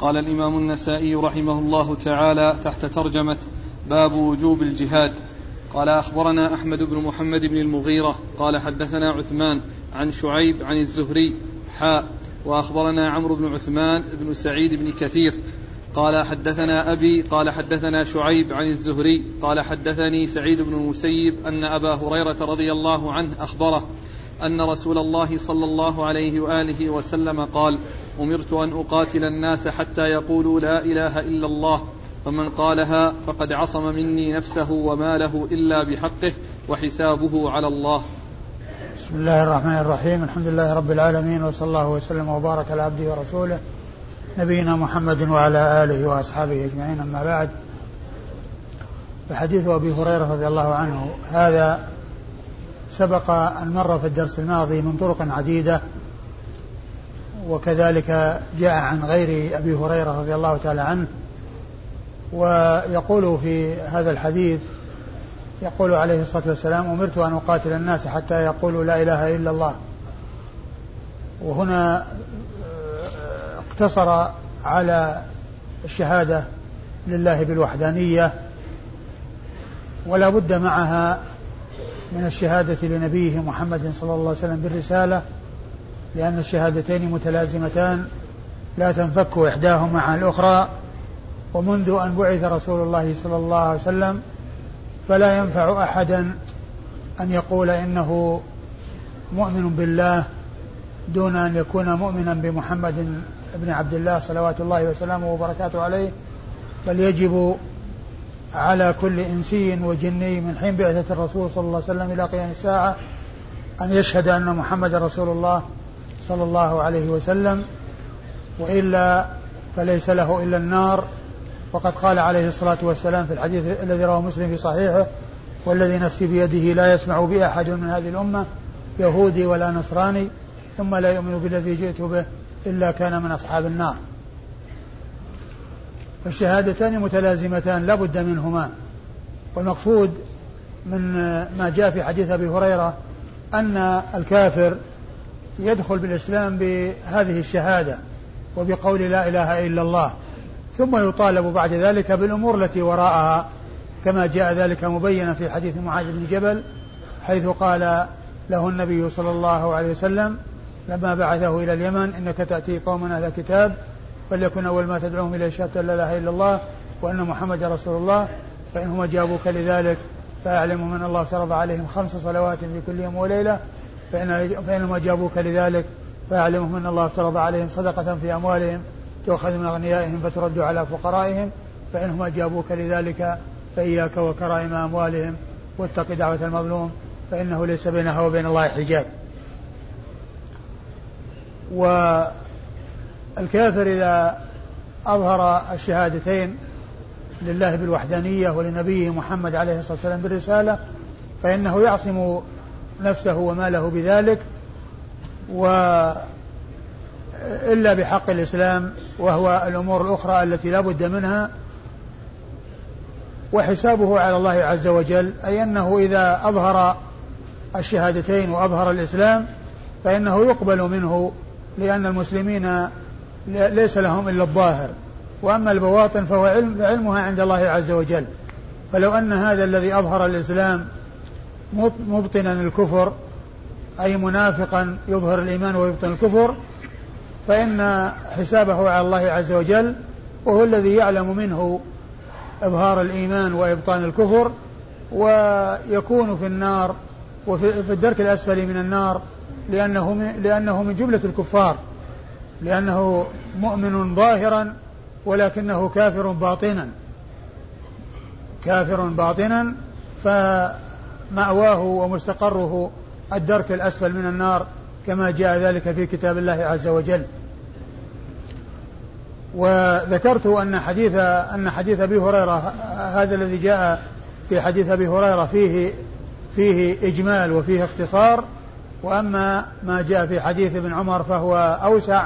قال الإمام النسائي رحمه الله تعالى تحت ترجمة باب وجوب الجهاد. قال أخبرنا أحمد بن محمد بن المغيرة قال حدثنا عثمان عن شعيب عن الزهري حاء وأخبرنا عمرو بن عثمان بن سعيد بن كثير. قال حدثنا أبي قال حدثنا شعيب عن الزهري قال حدثني سعيد بن المسيب أن أبا هريرة رضي الله عنه أخبره أن رسول الله صلى الله عليه وآله وسلم قال أمرت أن أقاتل الناس حتى يقولوا لا إله إلا الله فمن قالها فقد عصم مني نفسه وماله إلا بحقه وحسابه على الله. بسم الله الرحمن الرحيم. الحمد لله رب العالمين وصلى الله وسلم وبارك على عبده ورسوله نبينا محمد وعلى آله وأصحابه أجمعين. أما بعد فحديث أبي هريرة رضي الله عنه هذا سبق أن مر في الدرس الماضي من طرق عديدة وكذلك جاء عن غير أبي هريرة رضي الله تعالى عنه ويقول في هذا الحديث يقول عليه الصلاة والسلام أمرت أن أقاتل الناس حتى يقولوا لا إله إلا الله. وهنا اقتصر على الشهادة لله بالوحدانية ولا بد معها من الشهادة لنبيه محمد صلى الله عليه وسلم بالرسالة لأن الشهادتين متلازمتان لا تنفك إحداهما عن الأخرى ومنذ أن بعث رسول الله صلى الله عليه وسلم فلا ينفع أحدا أن يقول إنه مؤمن بالله دون أن يكون مؤمنا بمحمد بن عبد الله صلوات الله وسلامه وبركاته عليه بل يجب على كل إنسي وجني من حين بعثة الرسول صلى الله عليه وسلم إلى قيام الساعة أن يشهد أن محمد رسول الله صلى الله عليه وسلم وإلا فليس له إلا النار. وقد قال عليه الصلاة والسلام في الحديث الذي رواه مسلم في صحيحه والذي نفسي بيده لا يسمع بي أحد من هذه الأمة يهودي ولا نصراني ثم لا يؤمن بالذي جئت به إلا كان من أصحاب النار. فالشهادتان متلازمتان لا بد منهما. والمقصود من ما جاء في حديث أبي هريرة أن الكافر يدخل بالإسلام بهذه الشهادة وبقول لا إله إلا الله ثم يطالب بعد ذلك بالأمور التي وراءها كما جاء ذلك مبينا في حديث معاذ بن جبل حيث قال له النبي صلى الله عليه وسلم لما بعثه إلى اليمن إنك تأتي قوما أهل الكتاب فليكن أول ما تدعوهم إلى شهادة لا إله إلا الله وأن محمد رسول الله فإنهم أجابوك لذلك. فأعلموا من الله فرض عليهم خمس صلوات في كل يوم وليلة فإن فإنهم أجابوك لذلك. فأعلمهم أن الله افترض عليهم صدقة في أموالهم تؤخذ من أغنيائهم فترد على فقرائهم فإنهم أجابوك لذلك. فإياك وكرائم أموالهم واتق دعوة المظلوم فإنه ليس بينها وبين الله حجاب. والكافر إذا أظهر الشهادتين لله بالوحدانية ولنبيه محمد عليه الصلاة والسلام بالرسالة فإنه يعصم نفسه وماله بذلك و إلا بحق الإسلام وهو الأمور الأخرى التي لا بد منها وحسابه على الله عز وجل أي أنه إذا أظهر الشهادتين وأظهر الإسلام فإنه يقبل منه لأن المسلمين ليس لهم إلا الظاهر. وأما البواطن فهو علم فعلمها عند الله عز وجل. فلو أن هذا الذي أظهر الإسلام مبطنا الكفر أي منافقا يظهر الإيمان ويبطن الكفر فإن حسابه على الله عز وجل وهو الذي يعلم منه إظهار الإيمان وإبطان الكفر ويكون في النار وفي الدرك الأسفل من النار لأنه لأنه من جملة الكفار. لأنه مؤمن ظاهرا ولكنه كافر باطنا. كافر باطنا فمأواه ومستقره الدرك الأسفل من النار كما جاء ذلك في كتاب الله عز وجل. وذكرت أن حديث أن حديث أبي هريرة هذا الذي جاء في حديث أبي هريرة فيه فيه إجمال وفيه اختصار. وأما ما جاء في حديث ابن عمر فهو أوسع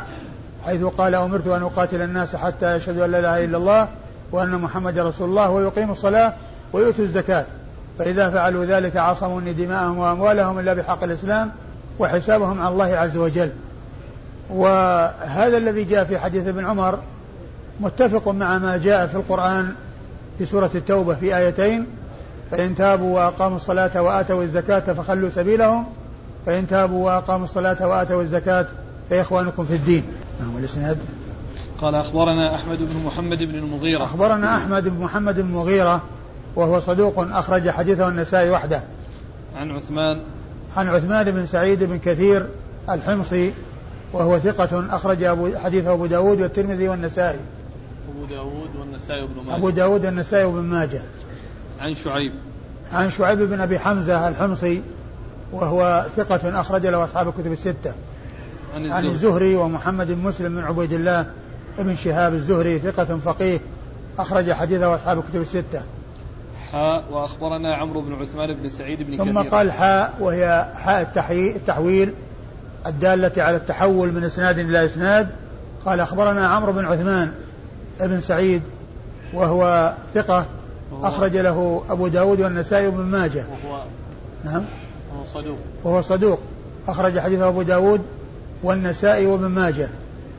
حيث قال أمرت أن أقاتل الناس حتى يشهدوا أن لا إله إلا الله وأن محمد رسول الله ويقيموا الصلاة ويؤتوا الزكاة. فإذا فعلوا ذلك عصموا دماءهم وأموالهم إلا بحق الإسلام وحسابهم على الله عز وجل. وهذا الذي جاء في حديث ابن عمر متفق مع ما جاء في القرآن في سورة التوبة في آيتين فإن تابوا وأقاموا الصلاة وآتوا الزكاة فخلوا سبيلهم فإن تابوا وأقاموا الصلاة وآتوا الزكاة فإخوانكم في الدين. نعم والإسناد؟ قال أخبرنا أحمد بن محمد بن المغيرة. أخبرنا أحمد بن محمد بن المغيرة وهو صدوق أخرج حديثه النسائي وحده. عن عثمان. عن عثمان بن سعيد بن كثير الحمصي وهو ثقة أخرج أبو حديثه أبو داود والترمذي والنسائي. أبو داود والنسائي وابن ماجه. أبو داود والنسائي وابن ماجه. عن شعيب. عن شعيب بن أبي حمزة الحمصي وهو ثقة أخرج له أصحاب الكتب الستة. عن عن الزهري. الزهري ومحمد بن مسلم بن عبيد الله بن شهاب الزهري ثقة فقيه أخرج حديثه أصحاب الكتب الستة. حاء وأخبرنا عمرو بن عثمان بن سعيد بن ثم كثير. قال حاء وهي حاء التحويل الدالة على التحول من إسناد إلى إسناد. قال أخبرنا عمرو بن عثمان بن سعيد وهو ثقة أخرج له أبو داود والنسائي وابن ماجه. وهو نعم. وهو صدوق. وهو صدوق. أخرج حديثه أبو داود والنسائي وابن ماجه.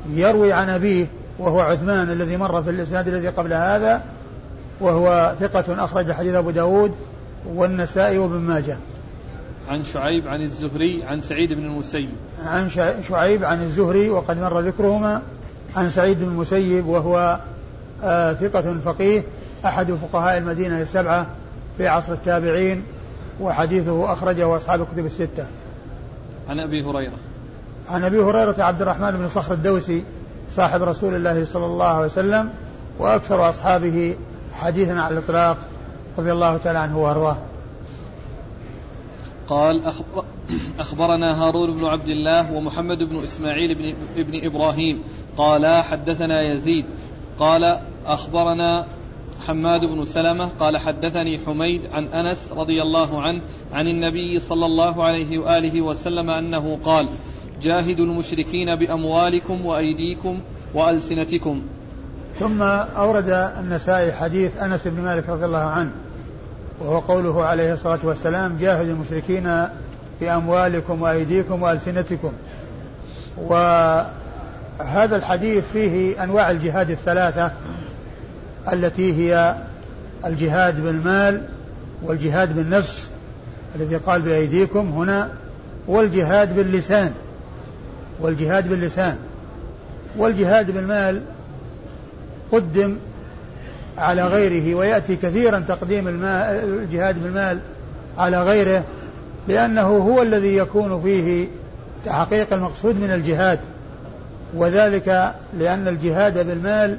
يروي عن أبيه وهو عثمان الذي مر في الإسناد الذي قبل هذا وهو ثقة أخرج حديث أبو داود والنسائي وابن ماجه. عن شعيب عن الزهري عن سعيد بن المسيب. عن شع- شعيب عن الزهري وقد مر ذكرهما. عن سعيد بن المسيب وهو آه ثقة فقيه. أحد فقهاء المدينة السبعة في عصر التابعين. وحديثه أخرجه أصحاب الكتب الستة. عن أبي هريرة. عن أبي هريرة عبد الرحمن بن صخر الدوسي صاحب رسول الله صلى الله عليه وسلم وأكثر أصحابه حديثا على الإطلاق رضي الله تعالى عنه وأرضاه. قال أخبر أخبرنا هارون بن عبد الله ومحمد بن إسماعيل بن, ابن إبراهيم. قالا حدثنا يزيد. قال أخبرنا حماد بن سلمة قال حدثني حميد عن أنس رضي الله عنه عن النبي صلى الله عليه وآله وسلم أنه قال جاهدوا المشركين بأموالكم وأيديكم وألسنتكم ثم أورد النسائي حديث أنس بن مالك رضي الله عنه وهو قوله عليه الصلاة والسلام جاهدوا المشركين بأموالكم وأيديكم وألسنتكم. وهذا الحديث فيه أنواع الجهاد الثلاثة التي هي الجهاد بالمال والجهاد بالنفس الذي قال بأيديكم هنا والجهاد باللسان والجهاد باللسان. والجهاد بالمال قدم على غيره ويأتي كثيرا تقديم الماء الجهاد بالمال على غيره لأنه هو الذي يكون فيه تحقيق المقصود من الجهاد وذلك لأن الجهاد بالمال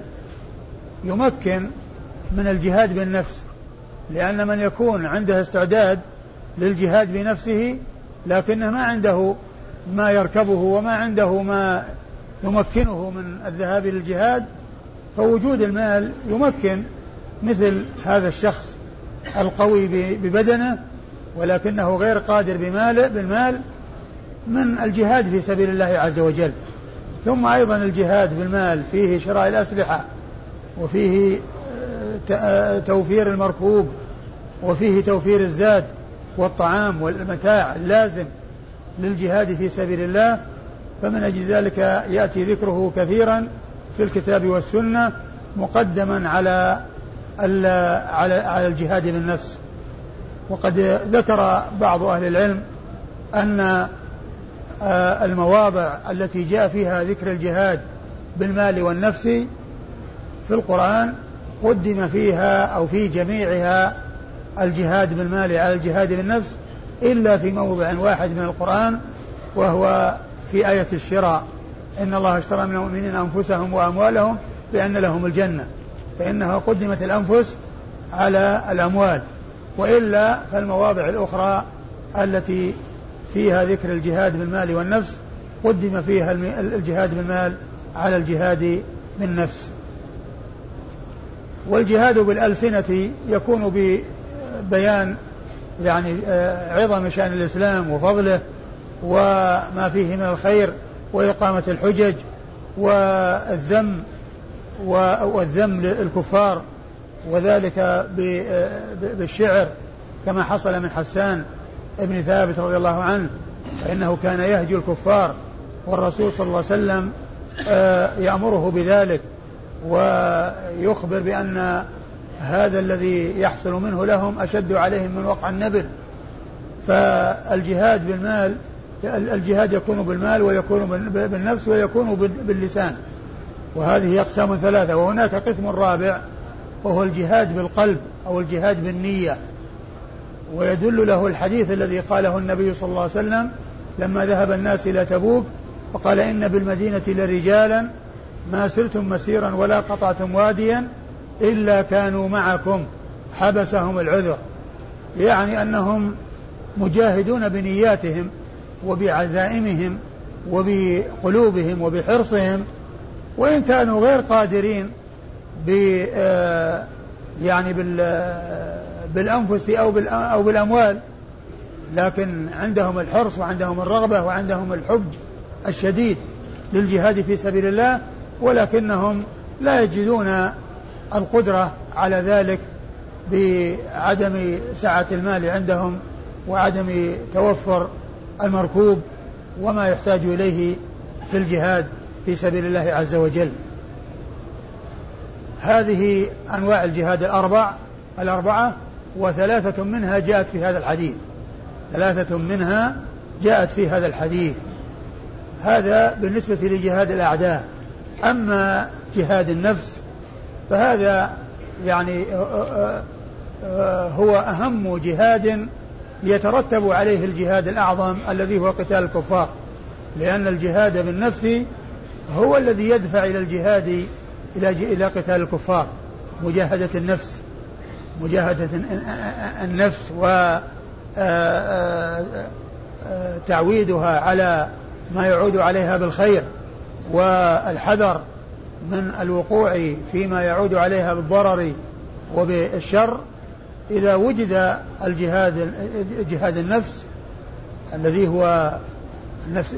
يمكن من الجهاد بالنفس لأن من يكون عنده استعداد للجهاد بنفسه لكنه ما عنده ما يركبه وما عنده ما يمكنه من الذهاب للجهاد فوجود المال يمكن مثل هذا الشخص القوي ببدنه ولكنه غير قادر بماله بالمال من الجهاد في سبيل الله عز وجل. ثم أيضا الجهاد بالمال فيه شراء الأسلحة وفيه توفير المركوب وفيه توفير الزاد والطعام والمتاع اللازم للجهاد في سبيل الله فمن أجل ذلك يأتي ذكره كثيرا في الكتاب والسنة مقدما على على على الجهاد بالنفس. وقد ذكر بعض أهل العلم أن المواضع التي جاء فيها ذكر الجهاد بالمال والنفس في القرآن قدم فيها أو في جميعها الجهاد بالمال على الجهاد بالنفس إلا في موضع واحد من القرآن وهو في آية الشراء. إن الله اشترى من المؤمنين أنفسهم وأموالهم بأن لهم الجنة فإنها قدمت الأنفس على الأموال. وإلا فالمواضع الأخرى التي فيها ذكر الجهاد بالمال والنفس قدم فيها الجهاد بالمال على الجهاد بالنفس والجهاد بالألسنة يكون ببيان يعني عظم شأن الإسلام وفضله وما فيه من الخير وإقامة الحجج والذم والذم للكفار وذلك بالشعر كما حصل من حسان ابن ثابت رضي الله عنه فإنه كان يهجو الكفار والرسول صلى الله عليه وسلم يأمره بذلك. ويخبر بأن هذا الذي يحصل منه لهم أشد عليهم من وقع النبل. فالجهاد بالمال الجهاد يكون بالمال ويكون بالنفس ويكون باللسان. وهذه أقسام ثلاثة وهناك قسم رابع وهو الجهاد بالقلب أو الجهاد بالنية. ويدل له الحديث الذي قاله النبي صلى الله عليه وسلم لما ذهب الناس إلى تبوك فقال إن بالمدينة لرجالا ما سرتم مسيرا ولا قطعتم واديا إلا كانوا معكم حبسهم العذر. يعني أنهم مجاهدون بنياتهم وبعزائمهم وبقلوبهم وبحرصهم وإن كانوا غير قادرين ب آه، يعني بال آه، بالأنفس أو أو بالأموال. لكن عندهم الحرص وعندهم الرغبة وعندهم الحب الشديد للجهاد في سبيل الله ولكنهم لا يجدون القدرة على ذلك بعدم سعة المال عندهم وعدم توفر المركوب وما يحتاج إليه في الجهاد في سبيل الله عز وجل. هذه أنواع الجهاد الأربع الأربعة وثلاثة منها جاءت في هذا الحديث. ثلاثة منها جاءت في هذا الحديث. هذا بالنسبة لجهاد الأعداء. أما جهاد النفس فهذا يعني هو أهم جهاد يترتب عليه الجهاد الأعظم الذي هو قتال الكفار. لأن الجهاد بالنفس هو الذي يدفع إلى الجهاد إلى إلى قتال الكفار. مجاهدة النفس مجاهدة النفس و تعويدها على ما يعود عليها بالخير. والحذر من الوقوع فيما يعود عليها بالضرر وبالشر إذا وجد الجهاد جهاد النفس الذي هو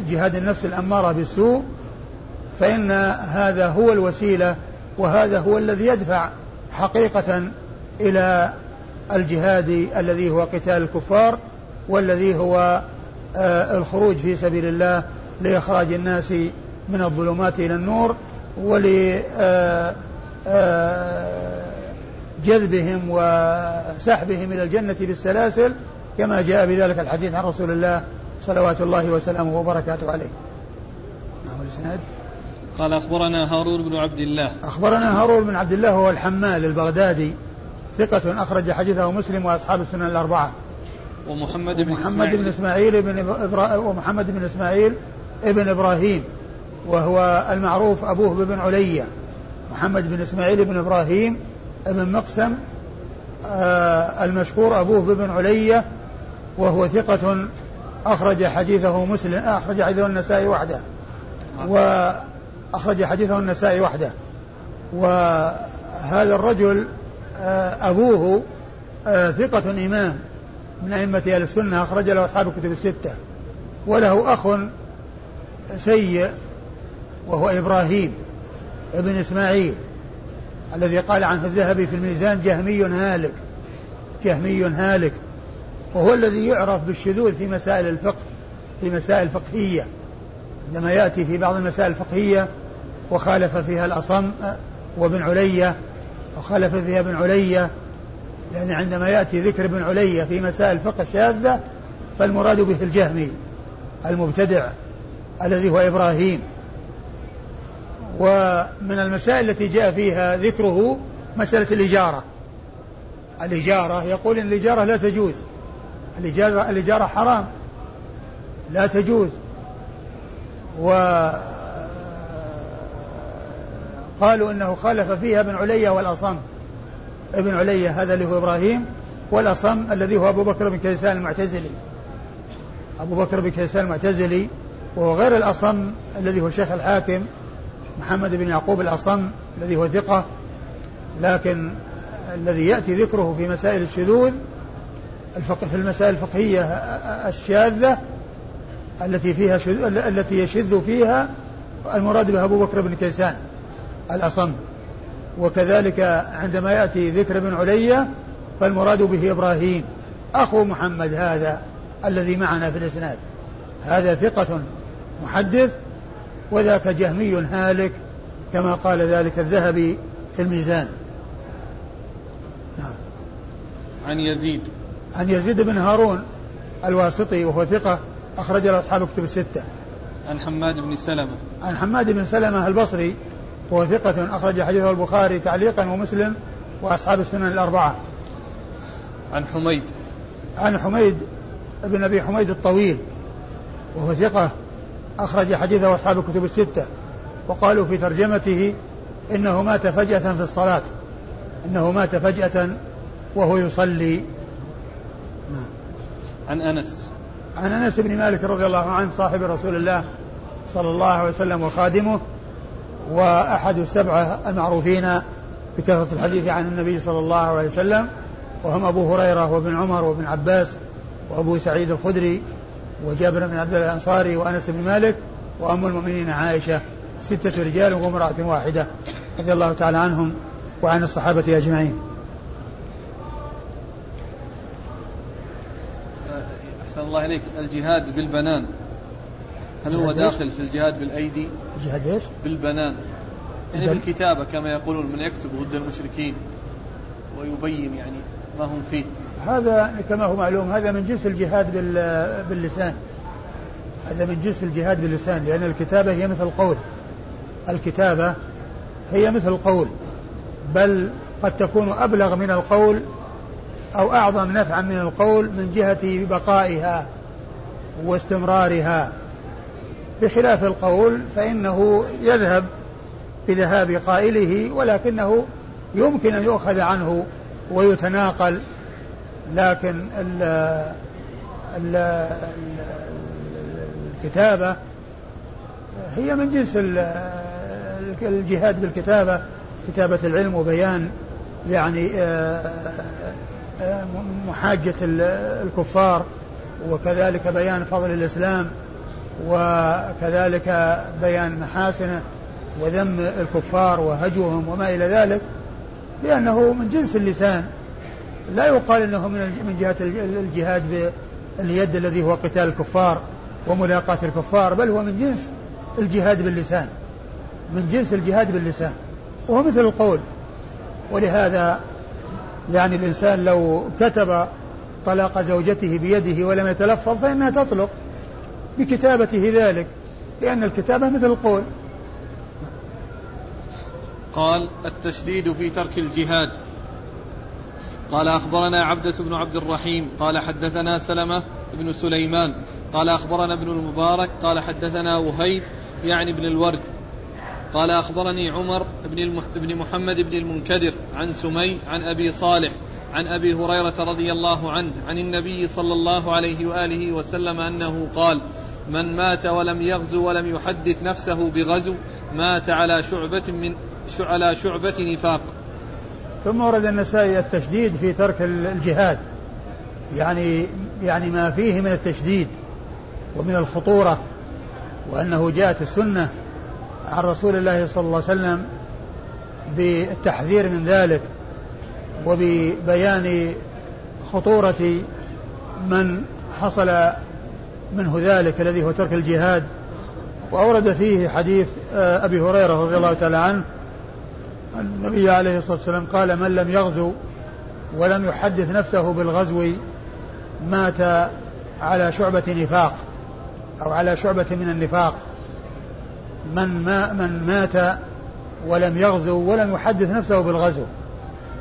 جهاد النفس الأمارة بالسوء فإن هذا هو الوسيلة وهذا هو الذي يدفع حقيقة إلى الجهاد الذي هو قتال الكفار والذي هو آه، الخروج في سبيل الله لإخراج الناس من الظلمات إلى النور ولجذبهم آه، وسحبهم إلى الجنة بالسلاسل كما جاء بذلك الحديث عن رسول الله صلوات الله وسلامه وبركاته عليه. نعم الإسناد. قال أخبرنا هارون بن عبد الله. أخبرنا هارون بن عبد الله هو الحمال البغدادي ثقة أخرج حديثه مسلم وأصحاب السنن الأربعة. ومحمد بن محمد إسماعيل. بن إسماعيل بن إبرا... ومحمد بن إسماعيل ابن إبراهيم. وهو المعروف أبوه بن علية محمد بن إسماعيل بن إبراهيم ابن مقسم آه المشهور أبوه بن علية وهو ثقة أخرج حديثه مسلم أخرج حديثه النسائي وحده. وأخرج حديثه النسائي وحده. وهذا الرجل آه، أبوه آه، ثقة إمام من أئمة أهل السنة أخرج له أصحاب الكتب الستة. وله أخ سيء وهو إبراهيم ابن إسماعيل الذي قال عنه الذهبي في الميزان جهمي هالك جهمي هالك وهو الذي يعرف بالشذوذ في مسائل الفقه في مسائل فقهية. عندما يأتي في بعض المسائل الفقهية وخالف فيها الأصم وابن علية وخالف فيها ابن علية يعني عندما يأتي ذكر ابن علية في مسائل الفقه الشاذة فالمراد به الجهمي المبتدع الذي هو إبراهيم. ومن المسائل التي جاء فيها ذكره مسألة الإجارة. الإجارة يقول إن الإجارة لا تجوز. الإجارة, الإجارة حرام. لا تجوز. و قالوا إنه خالف فيها ابن علية والأصم. ابن علية هذا اللي هو إبراهيم والأصم الذي هو أبو بكر بن كيسان المعتزلي. أبو بكر بن كيسان المعتزلي وهو غير الأصم الذي هو شيخ الحاكم. محمد بن يعقوب الأصم الذي هو ثقة لكن الذي يأتي ذكره في مسائل الشذوذ الفقه في المسائل الفقهية الشاذة التي فيها التي يشذ فيها المراد بها أبو بكر بن كيسان الأصم. وكذلك عندما يأتي ذكر ابن علية فالمراد به إبراهيم أخو محمد هذا الذي معنا في الإسناد. هذا ثقة محدث وذاك جهمي هالك كما قال ذلك الذهبي في الميزان. نعم. عن يزيد. عن يزيد بن هارون الواسطي وهو ثقة أخرج له أصحاب كتب الستة. عن حماد بن سلمة. عن حماد بن سلمة البصري وهو ثقة أخرج حديثه البخاري تعليقا ومسلم وأصحاب السنن الأربعة. عن حميد. عن حميد بن أبي حميد الطويل وهو ثقة أخرج حديثه أصحاب الكتب الستة وقالوا في ترجمته إنه مات فجأة في الصلاة إنه مات فجأة وهو يصلي نعم. عن أنس عن أنس بن مالك رضي الله عنه صاحب رسول الله صلى الله عليه وسلم وخادمه وأحد السبعة المعروفين بكثرة الحديث عن النبي صلى الله عليه وسلم وهم أبو هريرة وابن عمر وابن عباس وأبو سعيد الخدري وجابر بن عبد الله الأنصاري وأنس بن مالك وأم المؤمنين عائشة ستة رجال وامرأة واحدة رضي الله تعالى عنهم وعن الصحابة أجمعين. أحسن الله إليك. الجهاد بالبنان. هل هو داخل في الجهاد بالأيدي؟ الجهاد إيش؟ بالبنان. يعني بالكتابة كما يقولون من يكتب ضد المشركين ويبين يعني ما هم فيه. هذا كما هو معلوم هذا من جنس الجهاد باللسان. هذا من جنس الجهاد باللسان لأن الكتابة هي مثل القول. الكتابة هي مثل القول بل قد تكون أبلغ من القول أو أعظم نفعا من القول من جهة بقائها واستمرارها. بخلاف القول فإنه يذهب بذهاب قائله ولكنه يمكن أن يؤخذ عنه ويتناقل. لكن ال ال الكتابة هي من جنس الجهاد بالكتابة كتابة العلم وبيان يعني آه، آه، محاجة الكفار وكذلك بيان فضل الإسلام وكذلك بيان محاسنه وذم الكفار وهجوهم وما إلى ذلك لأنه من جنس اللسان. لا يقال أنه من من جهة الجهاد باليد الذي هو قتال الكفار وملاقاة الكفار بل هو من جنس الجهاد باللسان من جنس الجهاد باللسان وهو مثل القول. ولهذا يعني الإنسان لو كتب طلاق زوجته بيده ولم يتلفظ فإنها تطلق بكتابته ذلك لأن الكتابة مثل القول. قال التشديد في ترك الجهاد. قال أخبرنا عبدة بن عبد الرحيم قال حدثنا سلمة بن سليمان قال أخبرنا ابن المبارك قال حدثنا وهيب يعني ابن الورد قال أخبرني عمر بن, بن محمد بن المنكدر عن سمي عن أبي صالح عن أبي هريرة رضي الله عنه عن النبي صلى الله عليه وآله وسلم أنه قال من مات ولم يغزو ولم يحدث نفسه بغزو مات على شعبة من على شعبة نفاق. ثم ورد النسائي التشديد في ترك الجهاد. يعني يعني ما فيه من التشديد ومن الخطورة وأنه جاءت السنة عن رسول الله صلى الله عليه وسلم بالتحذير من ذلك وببيان خطورة من حصل منه ذلك الذي هو ترك الجهاد. وأورد فيه حديث آه، أبي هريرة رضي الله تعالى عنه النبي عليه الصلاة والسلام قال من لم يغزو ولم يحدث نفسه بالغزو مات على شعبة نفاق أو على شعبة من النفاق. من ما من مات ولم يغزو ولم يحدث نفسه بالغزو.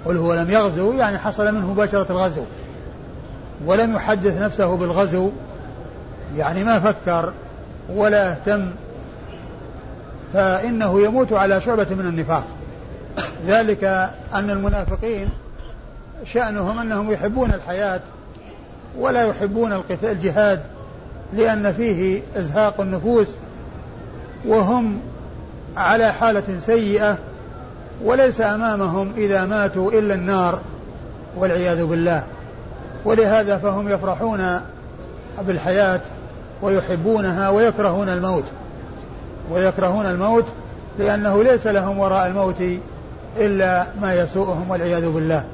قل هو لم يغزو يعني حصل منه مباشرة الغزو. ولم يحدث نفسه بالغزو يعني ما فكر ولا اهتم فإنه يموت على شعبة من النفاق. ذلك أن المنافقين شأنهم أنهم يحبون الحياة ولا يحبون الجهاد لأن فيه إزهاق النفوس وهم على حالة سيئة وليس أمامهم إذا ماتوا إلا النار والعياذ بالله. ولهذا فهم يفرحون بالحياة ويحبونها ويكرهون الموت. ويكرهون الموت لأنه ليس لهم وراء الموت إلا ما يسوءهم والعياذ بالله.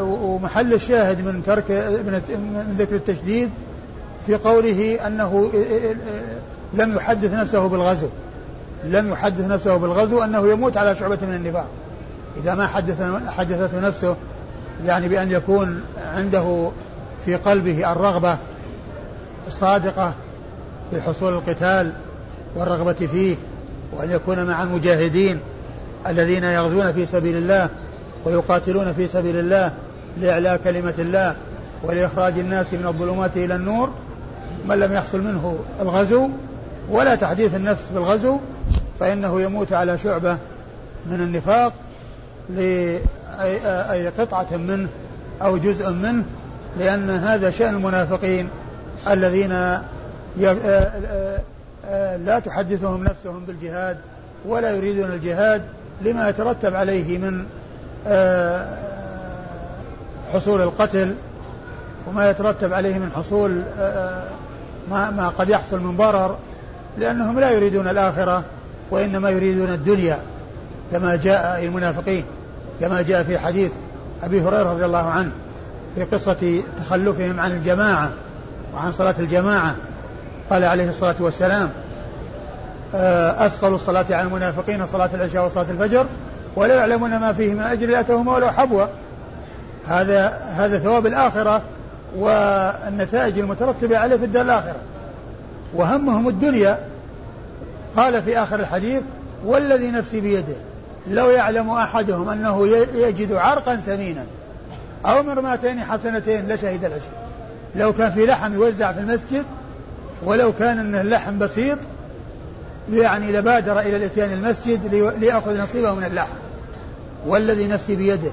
ومحل الشاهد من ترك من ذكر التشديد في قوله أنه لم يحدث نفسه بالغزو. لم يحدث نفسه بالغزو أنه يموت على شعبة من النفاق. إذا ما حدث حدثته نفسه يعني بأن يكون عنده في قلبه الرغبة الصادقة في حصول القتال والرغبة فيه وأن يكون مع المجاهدين الذين يغزون في سبيل الله ويقاتلون في سبيل الله لإعلاء كلمة الله ولإخراج الناس من الظلمات إلى النور من لم يحصل منه الغزو ولا تحديث النفس بالغزو فإنه يموت على شعبة من النفاق لأي قطعة منه أو جزء منه لأن هذا شأن المنافقين الذين لا تحدثهم نفسهم بالجهاد ولا يريدون الجهاد لما يترتب عليه من حصول القتل وما يترتب عليه من حصول ما, ما قد يحصل من ضرر لأنهم لا يريدون الآخرة وإنما يريدون الدنيا كما جاء المنافقين كما جاء في حديث أبي هريرة رضي الله عنه في قصة تخلفهم عن الجماعة وعن صلاة الجماعة. قال عليه الصلاة والسلام آه، أثقل الصلاة على المنافقين صلاة العشاء وصلاة الفجر ولا يعلمون ما فيه من أجر لأتوهما ولو حبوا هذا هذا ثواب الآخرة والنتائج المترتبة عليه في الدار الآخرة. وهمهم الدنيا قال في آخر الحديث والذي نفسي بيده لو يعلم أحدهم أنه يجد عرقا ثمينا أو مرماتين حسنتين لشهد العشر لو كان في لحم يوزع في المسجد ولو كان أنه اللحم بسيط يعني لبادر إلى الإتيان المسجد ليأخذ نصيبه من اللحم. والذي نفسي بيده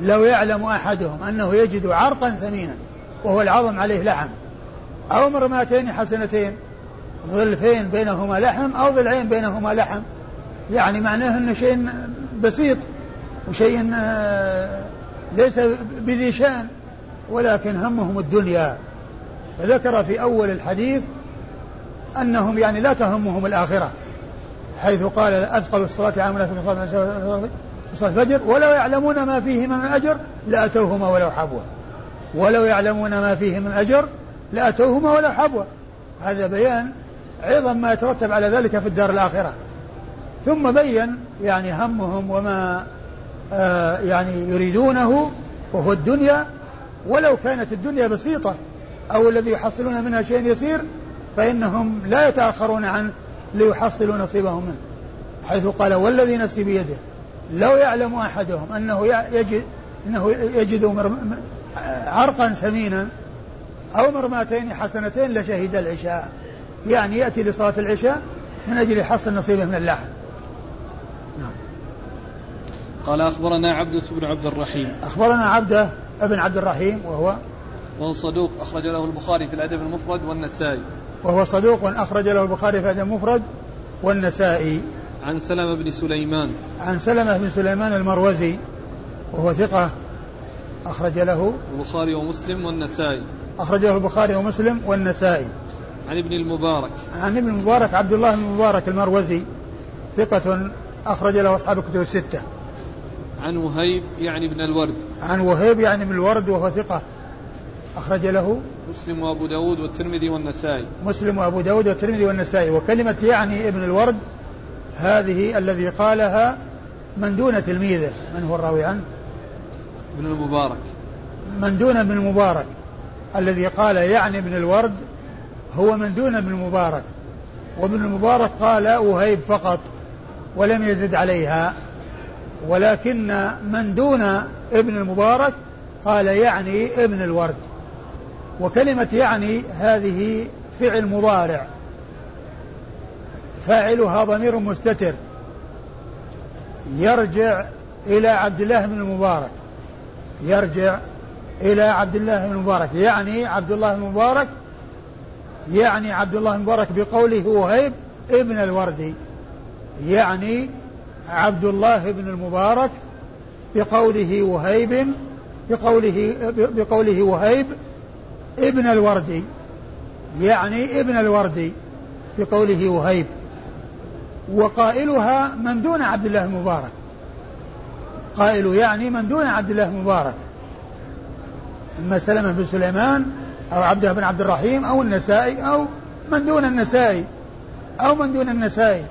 لو يعلم أحدهم أنه يجد عرقا ثمينا وهو العظم عليه لحم أو مرماتين حسنتين ظلفين بينهما لحم أو ضلعين بينهما لحم يعني معناه أنه شيء بسيط وشيء آه، ليس بذي شأن ولكن همهم الدنيا. فذكر في أول الحديث أنهم يعني لا تهمهم الآخرة حيث قال أثقل الصلاة على المنافق صلاة الفجر ولو يعلمون ما فيه من الأجر لأتوهما ولو حبوا ولو يعلمون ما فيه من أجر لأتوهما ولو حبوا هذا بيان عظم ما يترتب على ذلك في الدار الآخرة. ثم بين يعني همهم وما آه يعني يريدونه وهو الدنيا. ولو كانت الدنيا بسيطة أو الذي يحصلون منها شيء يسير فإنهم لا يتأخرون عنه ليحصلوا نصيبهم منه. حيث قال والذي نفسي بيده لو يعلم أحدهم أنه يجد أنه يجد عرقا سمينا أو مرماتين حسنتين لشهد العشاء. يعني يأتي لصلاة العشاء من أجل حصل نصيبه من اللحم. نعم. قال أخبرنا عبدة بن عبد الرحيم. أخبرنا عبدة ابن عبد الرحيم وهو وهو صدوق أخرج له البخاري في الأدب المفرد والنسائي. وهو صدوق أخرج له البخاري في الأدب المفرد والنسائي. عن سلمة بن سليمان. عن سلمة بن سليمان المروزي وهو ثقة أخرج له البخاري ومسلم والنسائي. أخرج له البخاري ومسلم والنسائي. عن ابن المبارك. عن ابن المبارك عبد الله بن المبارك المروزي ثقة أخرج له أصحاب الكتب الستة. عن وهيب يعني ابن الورد. عن وهيب يعني ابن الورد وهو ثقة أخرج له مسلم وأبو داود والترمذي والنسائي. مسلم وأبو داود والترمذي والنسائي. وكلمة يعني ابن الورد هذه الذي قالها من دون تلميذه. من هو الراوي عنه؟ ابن المبارك. من دون ابن المبارك. الذي قال يعني ابن الورد هو من دون ابن المبارك. وابن المبارك قال وهيب فقط ولم يزد عليها. ولكن من دون ابن المبارك قال يعني ابن الورد. وكلمة يعني هذه فعل مضارع. فاعلها ضمير مستتر. يرجع إلى عبد الله بن المبارك. يرجع إلى عبد الله بن المبارك. يعني عبد الله بن المبارك يعني عبد الله بن المبارك بقوله وهيب ابن الوردي يعني عبد الله بن المبارك بقوله وهيب بقوله بقوله وهيب ابن الوردي يعني ابن الوردي بقوله وهيب. وقائلها من دون عبد الله المبارك قائل يعني من دون عبد الله المبارك أما سلمة بن سليمان أو عبده بن عبد الرحيم أو النسائي أو من دون النسائي أو من دون النسائي.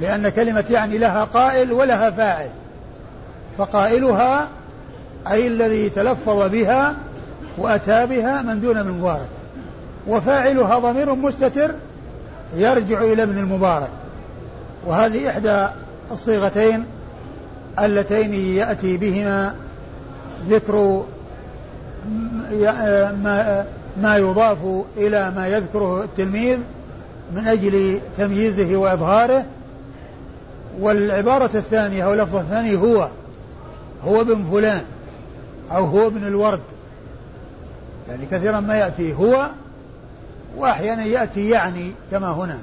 لأن كلمة يعني لها قائل ولها فاعل. فقائلها أي الذي تلفظ بها وأتى بها من دون ابن المبارك وفاعلها ضمير مستتر يرجع إلى ابن المبارك. وهذه إحدى الصيغتين اللتين يأتي بهما ذكر ما يضاف إلى ما يذكره التلميذ من أجل تمييزه وإظهاره. والعبارة الثانية أو اللفظ الثاني هو هو ابن فلان أو هو ابن الورد. يعني كثيرا ما يأتي هو وأحيانا يأتي يعني كما هنا.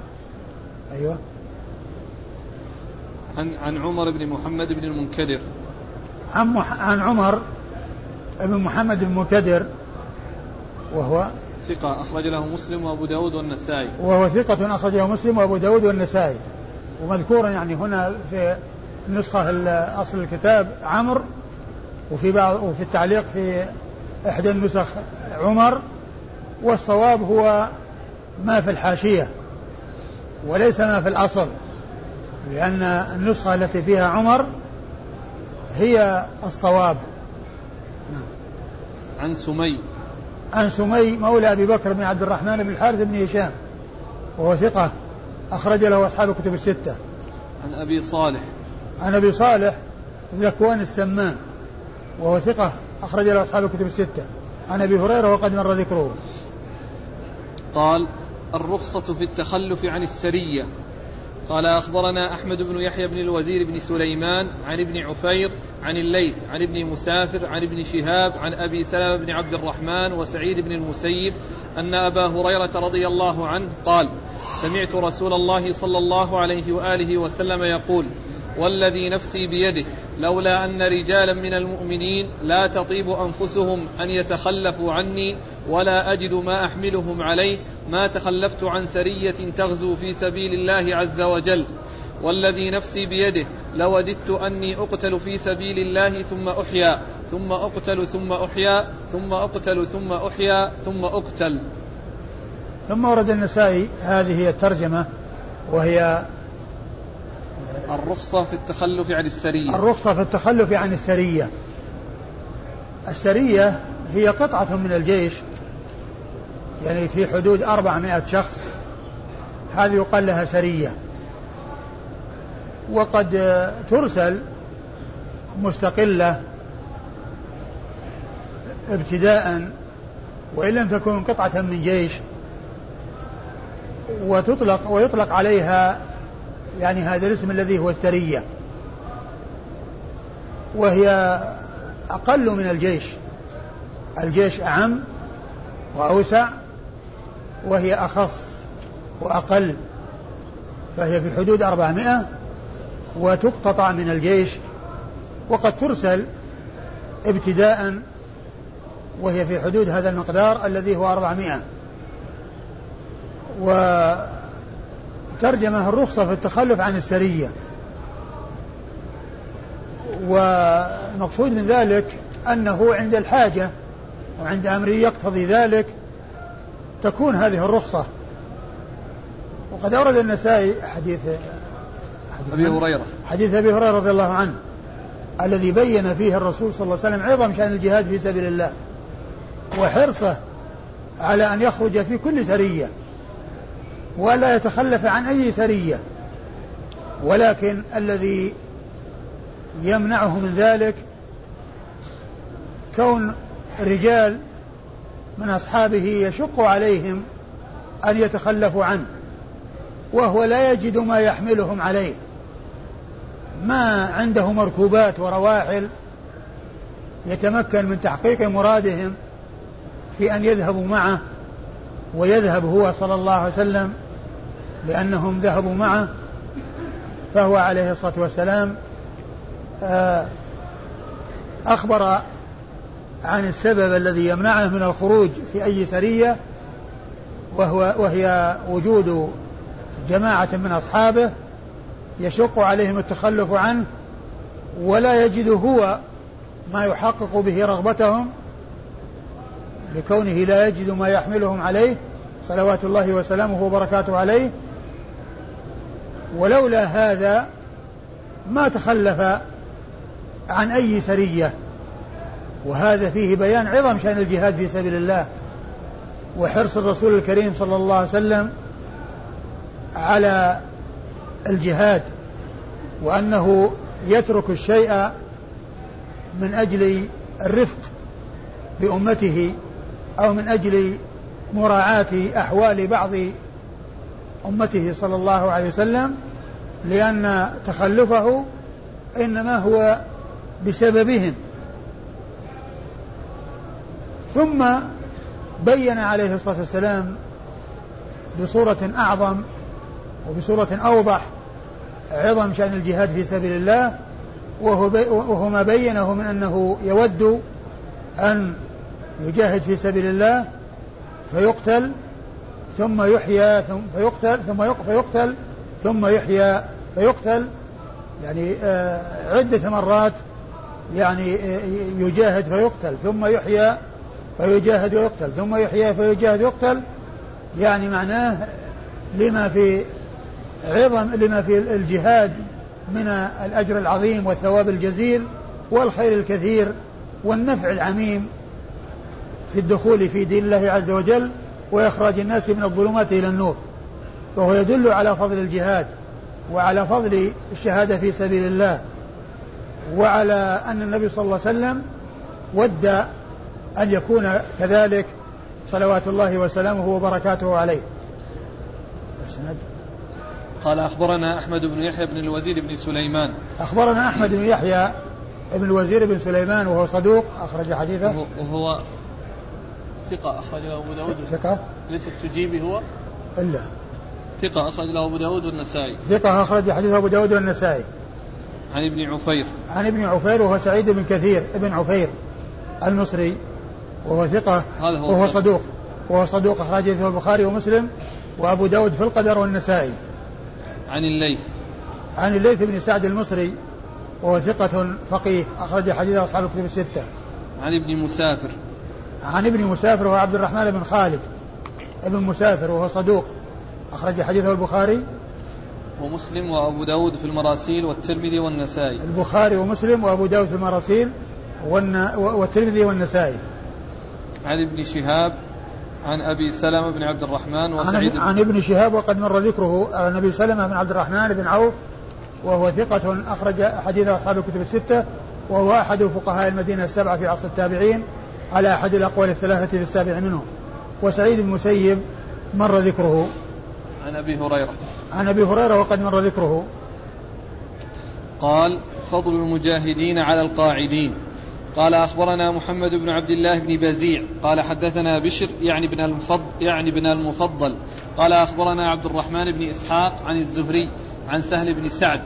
أيوه. عن عن عمر بن محمد بن المنكدر. عن عن عمر بن محمد بن المنكدر وهو ثقة أخرج له مسلم وأبو داود والنسائي. وهو ثقة أخرجه مسلم وأبو داود والنسائي. ومذكورا يعني هنا في النسخة أصل الكتاب عمر وفي بعض وفي التعليق في إحدى النسخ عمر والصواب هو ما في الحاشية وليس ما في الأصل لأن النسخة التي فيها عمر هي الصواب. نعم. عن سمي. عن سمي مولى أبي بكر بن عبد الرحمن بن الحارث بن هشام وهو ثقة أخرج له أصحاب الكتب الستة. عن أبي صالح. عن أبي صالح ذكوان السمان وهو ثقة أخرج له أصحاب الكتب الستة. عن أبي هريرة وقد مر ذكره. قال الرخصة في التخلف عن السرية. قال أخبرنا أحمد بن يحيى بن الوزير بن سليمان عن ابن عفير عن الليث عن ابن مسافر عن ابن شهاب عن أبي سلمة بن عبد الرحمن وسعيد بن المسيب أن أبا هريرة رضي الله عنه قال سمعت رسول الله صلى الله عليه وآله وسلم يقول والذي نفسي بيده لولا أن رجالا من المؤمنين لا تطيب أنفسهم أن يتخلفوا عني ولا أجد ما أحملهم عليه ما تخلفت عن سرية تغزو في سبيل الله عز وجل. والذي نفسي بيده لوددت أني أقتل في سبيل الله ثم أحيا ثم أقتل ثم أحيا ثم أقتل ثم أحيا ثم أقتل. ثم ورد النسائي هذه الترجمة وهي الرخصة في التخلف عن السرية. الرخصة في التخلف عن السرية. السرية هي قطعة من الجيش يعني في حدود أربعمائة شخص. هذه يقال لها سرية. وقد ترسل مستقلة ابتداء وإن لم تكن قطعة من جيش وتطلق ويطلق عليها يعني هذا الاسم الذي هو السرية وهي أقل من الجيش. الجيش أعم وأوسع وهي أخص وأقل. فهي في حدود أربعمائة وتقتطع من الجيش. وقد ترسل ابتداء وهي في حدود هذا المقدار الذي هو أربعمائة. وترجمه الرخصة في التخلف عن السرية. والمقصود من ذلك أنه عند الحاجة وعند أمر يقتضي ذلك تكون هذه الرخصة. وقد أورد النسائي حديث حديث أبي هريرة. حديث أبي هريرة رضي الله عنه الذي بين فيه الرسول صلى الله عليه وسلم عظم شأن الجهاد في سبيل الله وحرصه على أن يخرج في كل سرية. ولا يتخلف عن أي سرية ولكن الذي يمنعه من ذلك كون رجال من أصحابه يشق عليهم أن يتخلفوا عنه وهو لا يجد ما يحملهم عليه. ما عنده مركوبات ورواحل يتمكن من تحقيق مرادهم في أن يذهبوا معه ويذهب هو صلى الله عليه وسلم لأنهم ذهبوا معه فهو عليه الصلاة والسلام آه، أخبر عن السبب الذي يمنعه من الخروج في أي سرية وهو وهي وجود جماعة من أصحابه يشق عليهم التخلف عنه ولا يجد هو ما يحقق به رغبتهم لكونه لا يجد ما يحملهم عليه صلوات الله وسلامه وبركاته عليه. ولولا هذا ما تخلف عن أي سرية. وهذا فيه بيان عظم شأن الجهاد في سبيل الله وحرص الرسول الكريم صلى الله عليه وسلم على الجهاد وأنه يترك الشيء من أجل الرفق بأمته أو من أجل مراعاة أحوال بعض أمته صلى الله عليه وسلم لأن تخلفه إنما هو بسببهم. ثم بين عليه الصلاة والسلام بصورة أعظم وبصورة أوضح عظم شأن الجهاد في سبيل الله وهو, ما بينه من أنه يود أن يجاهد في سبيل الله فيقتل ثم يحيى ثم فيقتل ثم فيقتل ثم يحيى فيقتل. يعني آه، عدة مرات يعني آه، يجاهد فيقتل ثم يحيى فيجاهد ويقتل ثم يحيى فيجاهد ويقتل. يعني معناه لما في عظم لما في الجهاد من الأجر العظيم والثواب الجزيل والخير الكثير والنفع العميم في الدخول في دين الله عز وجل وإخراج الناس من الظلمات إلى النور. وهو يدل على فضل الجهاد وعلى فضل الشهادة في سبيل الله. وعلى أن النبي صلى الله عليه وسلم ود أن يكون كذلك صلوات الله وسلامه وبركاته عليه. السند. قال أخبرنا أحمد بن يحيى بن الوزير بن سليمان. أخبرنا أحمد بن يحيى بن الوزير بن سليمان وهو صدوق أخرج حديثه. وهو ثقة أخرج له أبو داود. ثقة؟ ليس التجيبي هو؟ إلا. ثقة أخرج له أبو داود والنسائي. ثقة أخرج حديث أبو داود والنسائي. عن ابن عفير. عن ابن عفير وهو سعيد بن كثير. ابن عفير المصري وهو ثقة هذا هو وهو صدوق. وهو صدوق أخرج حديثه البخاري ومسلم وأبو داود في القدر والنسائي. عن الليث. عن الليث بن سعد المصري وهو ثقة فقيه أخرج حديث أصحاب الكتب الستة. عن ابن مسافر. عن ابن مسافر وهو عبد الرحمن بن خالد ابن مسافر وهو صدوق. أخرج حديثه البخاري. ومسلم وأبو داود في المراسيل والترمذي والنسائي. البخاري ومسلم وأبو داود في المراسيل والترمذي والنسائي. عن ابن شهاب عن أبي سلمة بن عبد الرحمن وسعيد عن, عن ابن شهاب وقد مر ذكره عن أبي سلمة بن عبد الرحمن بن عوف وهو ثقة أخرج حديث أصحاب الكتب الستة وهو أحد فقهاء المدينة السبعة في عصر التابعين على أحد الأقوال الثلاثة في السابع منهم وسعيد بن المسيب مر ذكره. عن أبي هريرة. عن أبي هريرة وقد مر ذكره. قال فضل المجاهدين على القاعدين. قال أخبرنا محمد بن عبد الله بن بزيع. قال حدثنا بشر يعني بن المفضل يعني بن المفضل. قال أخبرنا عبد الرحمن بن إسحاق عن الزهري عن سهل بن سعد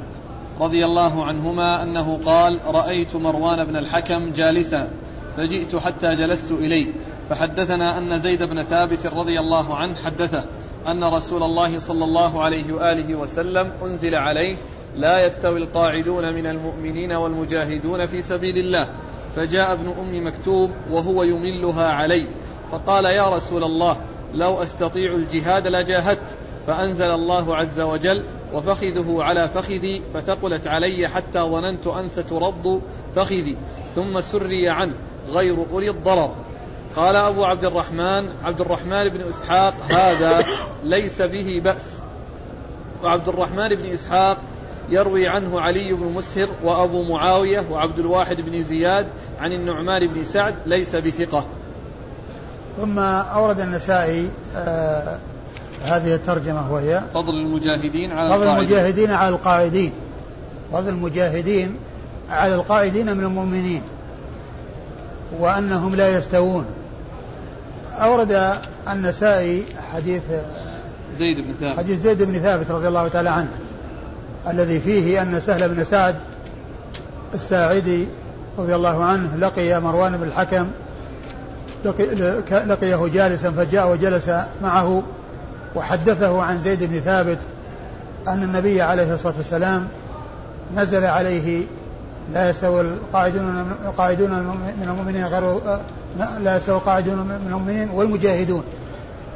رضي الله عنهما أنه قال رأيت مروان بن الحكم جالسا. فجئت حتى جلست إليه فحدثنا أن زيد بن ثابت رضي الله عنه حدثه أن رسول الله صلى الله عليه وآله وسلم أنزل عليه لا يستوي القاعدون من المؤمنين والمجاهدون في سبيل الله فجاء ابن أم مكتوب وهو يملها علي فقال يا رسول الله لو أستطيع الجهاد لجاهدت فأنزل الله عز وجل وفخذه على فخذي فثقلت علي حتى ظننت أن سترد فخذي ثم سري عنه غير أولي الضرر. قال أبو عبد الرحمن عبد الرحمن بن إسحاق هذا ليس به بأس. وعبد الرحمن بن إسحاق يروي عنه علي بن مسهر وأبو معاوية وعبد الواحد بن زياد عن النعمان بن سعد ليس بثقة. ثم أورد النسائي آه هذه الترجمة وهي فضل المجاهدين على فضل القاعدين. المجاهدين على القاعدين. فضل المجاهدين على القاعدين من المؤمنين. وأنهم لا يستوون. أورد النسائي حديث زيد بن ثابت. حديث زيد بن ثابت رضي الله تعالى عنه الذي فيه أن سهل بن سعد الساعدي رضي الله عنه لقي مروان بن الحكم لقيه جالسا فجاء وجلس معه وحدثه عن زيد بن ثابت أن النبي عليه الصلاة والسلام نزل عليه لا يستوي القاعدون القاعدون من المؤمنين غير لا يستوي القاعدون من المؤمنين والمجاهدون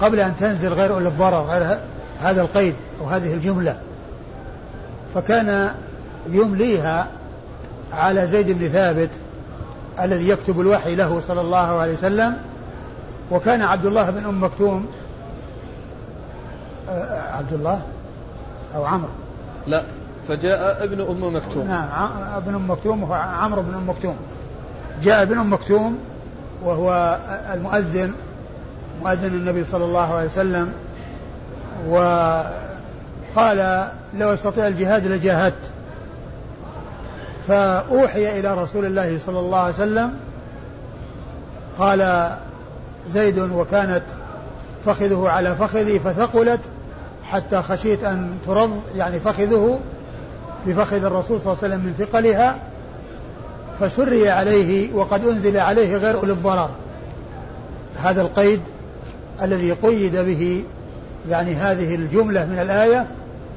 قبل أن تنزل غير أولي الضرر غير هذا القيد أو هذه الجملة. فكان يمليها على زيد بن ثابت الذي يكتب الوحي له صلى الله عليه وسلم وكان عبد الله بن أم مكتوم آه، عبد الله أو عمرو؟ لا. فجاء ابن أم مكتوم. نعم ابن أم مكتوم هو عمرو بن أم مكتوم. جاء ابن أم مكتوم وهو المؤذن مؤذن النبي صلى الله عليه وسلم وقال لو استطيع الجهاد لجاهدت. فأوحي إلى رسول الله صلى الله عليه وسلم قال زيد وكانت فخذه على فخذي فثقلت حتى خشيت أن ترض يعني فخذه بفخذ الرسول صلى الله عليه وسلم من ثقلها فسري عليه وقد أنزل عليه غير أولي الضرر. هذا القيد الذي قيد به يعني هذه الجملة من الآية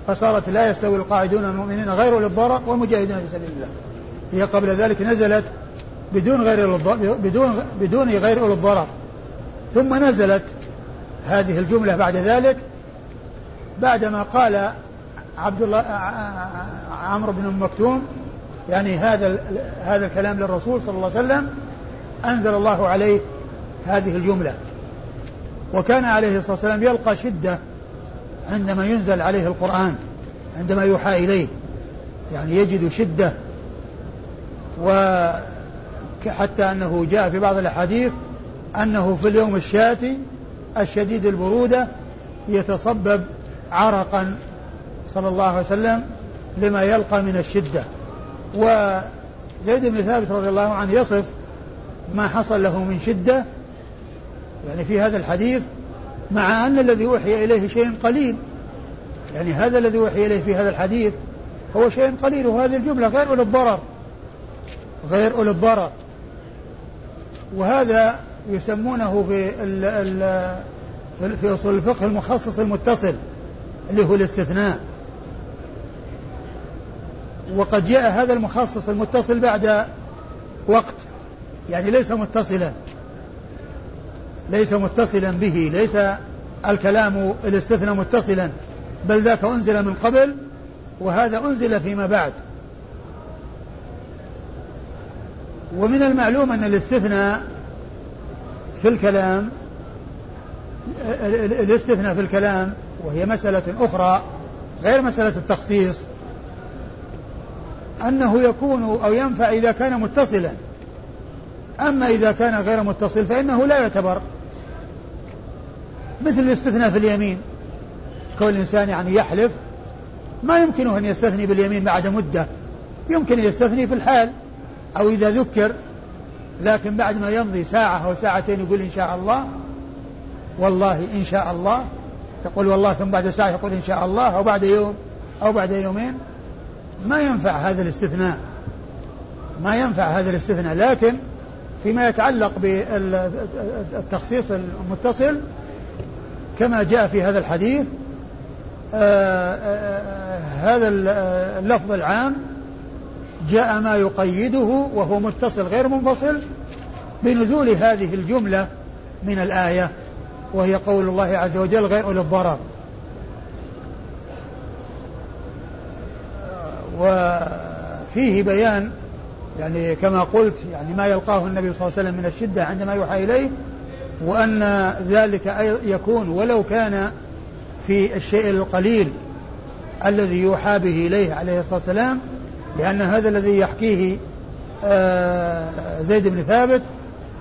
فصارت لا يستوي القاعدون المؤمنين غير أولي الضرر والمجاهدون في سبيل الله. هي قبل ذلك نزلت بدون غير بدون بدون غير أولي الضرر. ثم نزلت هذه الجملة بعد ذلك بعدما قال عبد الله عمرو بن ام مكتوم. يعني هذا هذا الكلام للرسول صلى الله عليه وسلم. أنزل الله عليه هذه الجملة. وكان عليه الصلاة والسلام يلقى شدة عندما ينزل عليه القرآن عندما يوحى إليه. يعني يجد شدة. وحتى أنه جاء في بعض الأحاديث أنه في اليوم الشاتي الشديد البرودة يتصبب عرقا. صلى الله عليه وسلم لما يلقى من الشدة. وزيد بن ثابت رضي الله عنه يصف ما حصل له من شدة يعني في هذا الحديث مع أن الذي أوحي إليه شيء قليل. يعني هذا الذي أوحي إليه في هذا الحديث هو شيء قليل وهذه الجملة غير أولي الضرر. غير أولي الضرر. وهذا يسمونه في ال ال في أصول الفقه المخصص المتصل اللي هو الاستثناء. وقد جاء هذا المخصص المتصل بعد وقت يعني ليس متصلا. ليس متصلا به ليس الكلام الاستثناء متصلا بل ذاك أنزل من قبل وهذا أنزل فيما بعد. ومن المعلوم أن الاستثناء في الكلام الاستثناء في الكلام وهي مسألة أخرى غير مسألة التخصيص أنه يكون أو ينفع إذا كان متصلا. أما إذا كان غير متصل فإنه لا يعتبر. مثل الاستثناء في اليمين. كون الإنسان يعني يحلف. ما يمكنه أن يستثني باليمين بعد مدة. يمكن يستثني في الحال. أو إذا ذكر. لكن بعد ما يمضي ساعة أو ساعتين يقول إن شاء الله. والله إن شاء الله. يقول والله ثم بعد ساعة يقول إن شاء الله. أو بعد يوم. أو بعد يومين. ما ينفع هذا الاستثناء. ما ينفع هذا الاستثناء. لكن فيما يتعلق بالتخصيص المتصل كما جاء في هذا الحديث آآ آآ هذا اللفظ العام جاء ما يقيده وهو متصل غير منفصل بنزول هذه الجملة من الآية وهي قول الله عز وجل غير أولي الضرر. وفيه بيان يعني كما قلت يعني ما يلقاه النبي صلى الله عليه وسلم من الشدة عندما يوحى إليه وأن ذلك يكون ولو كان في الشيء القليل الذي يوحى به إليه عليه الصلاة والسلام لأن هذا الذي يحكيه آه، زيد بن ثابت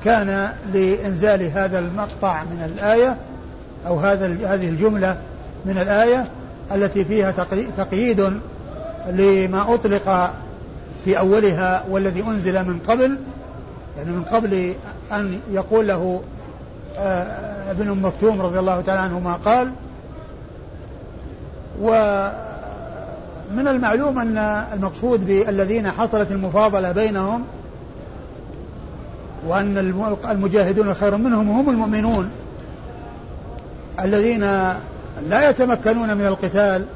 كان لإنزال هذا المقطع من الآية أو هذا هذه الجملة من الآية التي فيها تقييد لما أطلق في أولها والذي أنزل من قبل يعني من قبل أن يقول له آه، ابن أم مكتوم رضي الله تعالى عنه ما قال ومن المعلوم أن المقصود بالذين حصلت المفاضلة بينهم وأن المجاهدون خير منهم هم المؤمنون الذين لا يتمكنون من القتال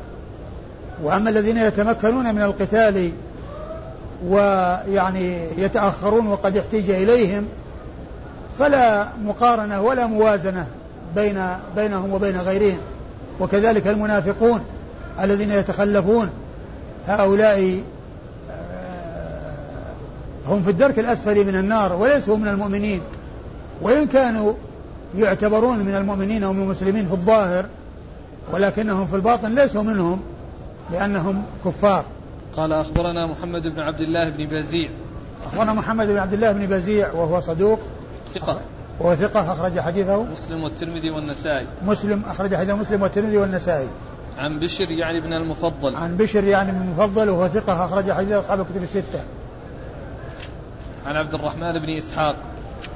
وأما الذين يتمكنون من القتال ويعني يتأخرون وقد احتيج إليهم فلا مقارنة ولا موازنة بين بينهم وبين غيرهم. وكذلك المنافقون الذين يتخلفون هؤلاء آه، هم في الدرك الأسفل من النار وليسوا من المؤمنين. وإن كانوا يعتبرون من المؤمنين ومن المسلمين في الظاهر ولكنهم في الباطن ليسوا منهم لأنهم كفار. قال أخبرنا محمد بن عبد الله بن بزيع. أخبرنا محمد بن عبد الله بن بزيع وهو صدوق. ثقة. وهو ثقة أخرج حديثه. مسلم والترمذي والنسائي. مسلم أخرج حديثه مسلم والترمذي والنسائي. عن بشر يعني بن المفضل. عن بشر يعني بن المفضل وهو ثقة أخرج حديثه أصحاب الكتب الستة. عن عبد الرحمن بن إسحاق.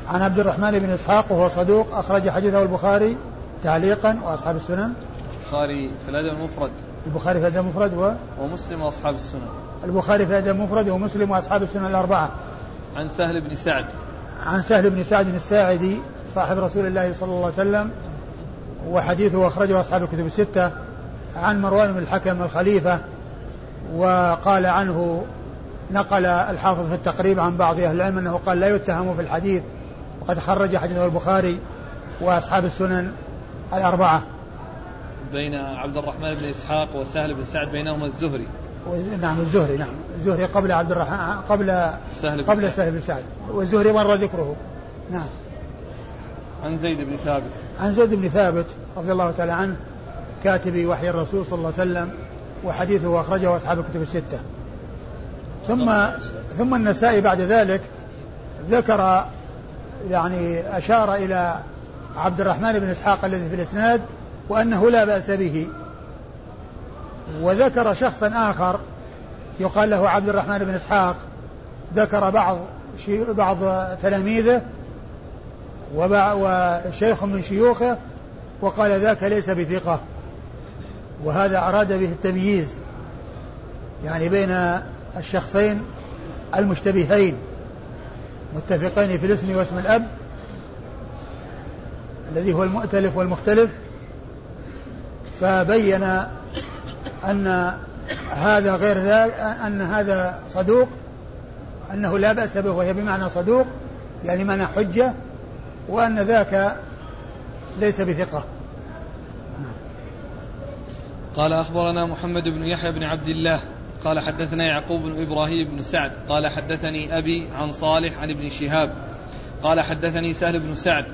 عن عبد الرحمن بن إسحاق وهو صدوق أخرج حديثه البخاري تعليقا وأصحاب السنن. البخاري في الأدب المفرد. البخاري في الأدب المفرد و ومسلم وأصحاب السنن. البخاري في الأدب المفرد ومسلم وأصحاب السنن الأربعة. عن سهل بن سعد. عن سهل بن سعد الساعدي صاحب رسول الله صلى الله عليه وسلم وحديثه أخرجه أصحاب الكتب الستة. عن مروان بن الحكم الخليفة وقال عنه نقل الحافظ في التقريب عن بعض أهل العلم أنه قال لا يتهم في الحديث وقد خرج حديثه البخاري وأصحاب السنن الأربعة. بين عبد الرحمن بن إسحاق وسهل بن سعد بينهما الزهري. نعم الزهري نعم. الزهري قبل عبد الرحمن قبل سهل قبل سعد. سهل بن سعد. والزهري مر ذكره. نعم. عن زيد بن ثابت. عن زيد بن ثابت رضي الله تعالى عنه كاتب وحي الرسول صلى الله عليه وسلم وحديثه أخرجه أصحاب الكتب الستة. ثم ثم النسائي بعد ذلك ذكر يعني أشار إلى عبد الرحمن بن إسحاق الذي في الإسناد وأنه لا بأس به. وذكر شخصا آخر يقال له عبد الرحمن بن إسحاق ذكر بعض بعض تلاميذه وشيخ من شيوخه وقال ذاك ليس بثقة. وهذا أراد به التمييز يعني بين الشخصين المشتبهين متفقين في الاسم واسم الأب الذي هو المؤتلف والمختلف. فبين أن هذا غير ذلك أن هذا صدوق أنه لا بأس به وهي بمعنى صدوق يعني معنى حجة وأن ذاك ليس بثقة. قال أخبرنا محمد بن يحيى بن عبد الله قال حدثنا يعقوب بن إبراهيم بن سعد قال حدثني أبي عن صالح عن ابن شهاب قال حدثني سهل بن سعد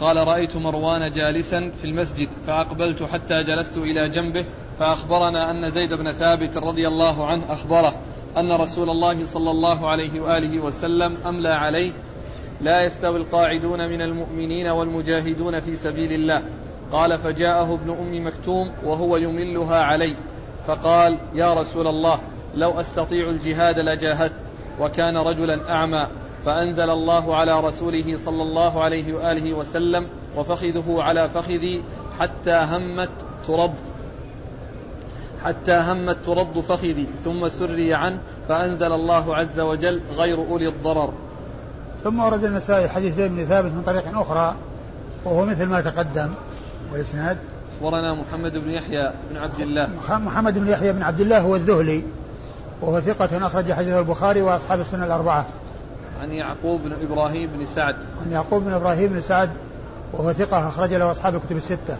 قال رأيت مروان جالسا في المسجد فأقبلت حتى جلست إلى جنبه فأخبرنا أن زيد بن ثابت رضي الله عنه أخبره أن رسول الله صلى الله عليه وآله وسلم أملى عليه لا يستوي القاعدون من المؤمنين والمجاهدون في سبيل الله. قال فجاءه ابن أم مكتوم وهو يملها علي فقال يا رسول الله لو أستطيع الجهاد لجاهدت وكان رجلا أعمى فأنزل الله على رسوله صلى الله عليه وآله وسلم وفخذه على فخذي حتى همت ترد حتى همت ترد فخذي ثم سري عنه فأنزل الله عز وجل غير أولي الضرر. ثم ورد النسائي حديث زيد بن ثابت من طريق أخرى وهو مثل ما تقدم والإسناد. اخبرنا محمد بن يحيى بن عبد الله. محمد بن يحيى بن عبد الله هو الذهلي وهو ثقة أخرج حديثه البخاري وأصحاب السنة الأربعة. عن يعقوب بن إبراهيم بن سعد. عن يعقوب بن إبراهيم بن سعد وهو ثقة أخرج له أصحاب الكتب الستة.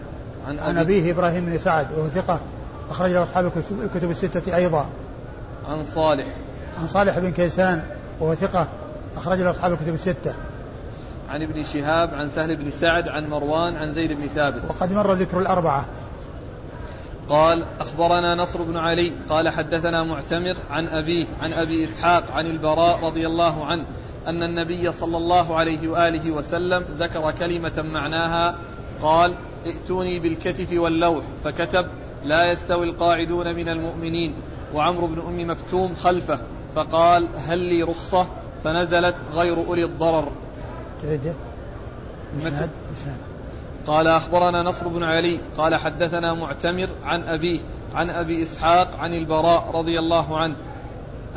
عن عن أبي أبيه إبراهيم بن سعد وهو ثقة أخرج له أصحاب الكتب الستة أيضا. عن صالح. عن صالح بن كيسان وهو ثقة أخرج له أصحاب الكتب الستة. عن ابن شهاب عن سهل بن سعد عن مروان عن زيد بن ثابت. وقد مر ذكر الأربعة. قال أخبرنا نصر بن علي قال حدثنا معتمر عن أبيه عن أبي إسحاق عن البراء رضي الله عنه أن النبي صلى الله عليه وآله وسلم ذكر كلمة معناها قال ائتوني بالكتف واللوح فكتب لا يستوي القاعدون من المؤمنين وعمرو بن أم مكتوم خلفه فقال هل لي رخصة؟ فنزلت غير أولي الضرر. تعيده إسناد قال أخبرنا نصر بن علي. قال حدثنا معتمر عن أبيه عن أبي إسحاق عن البراء رضي الله عنه.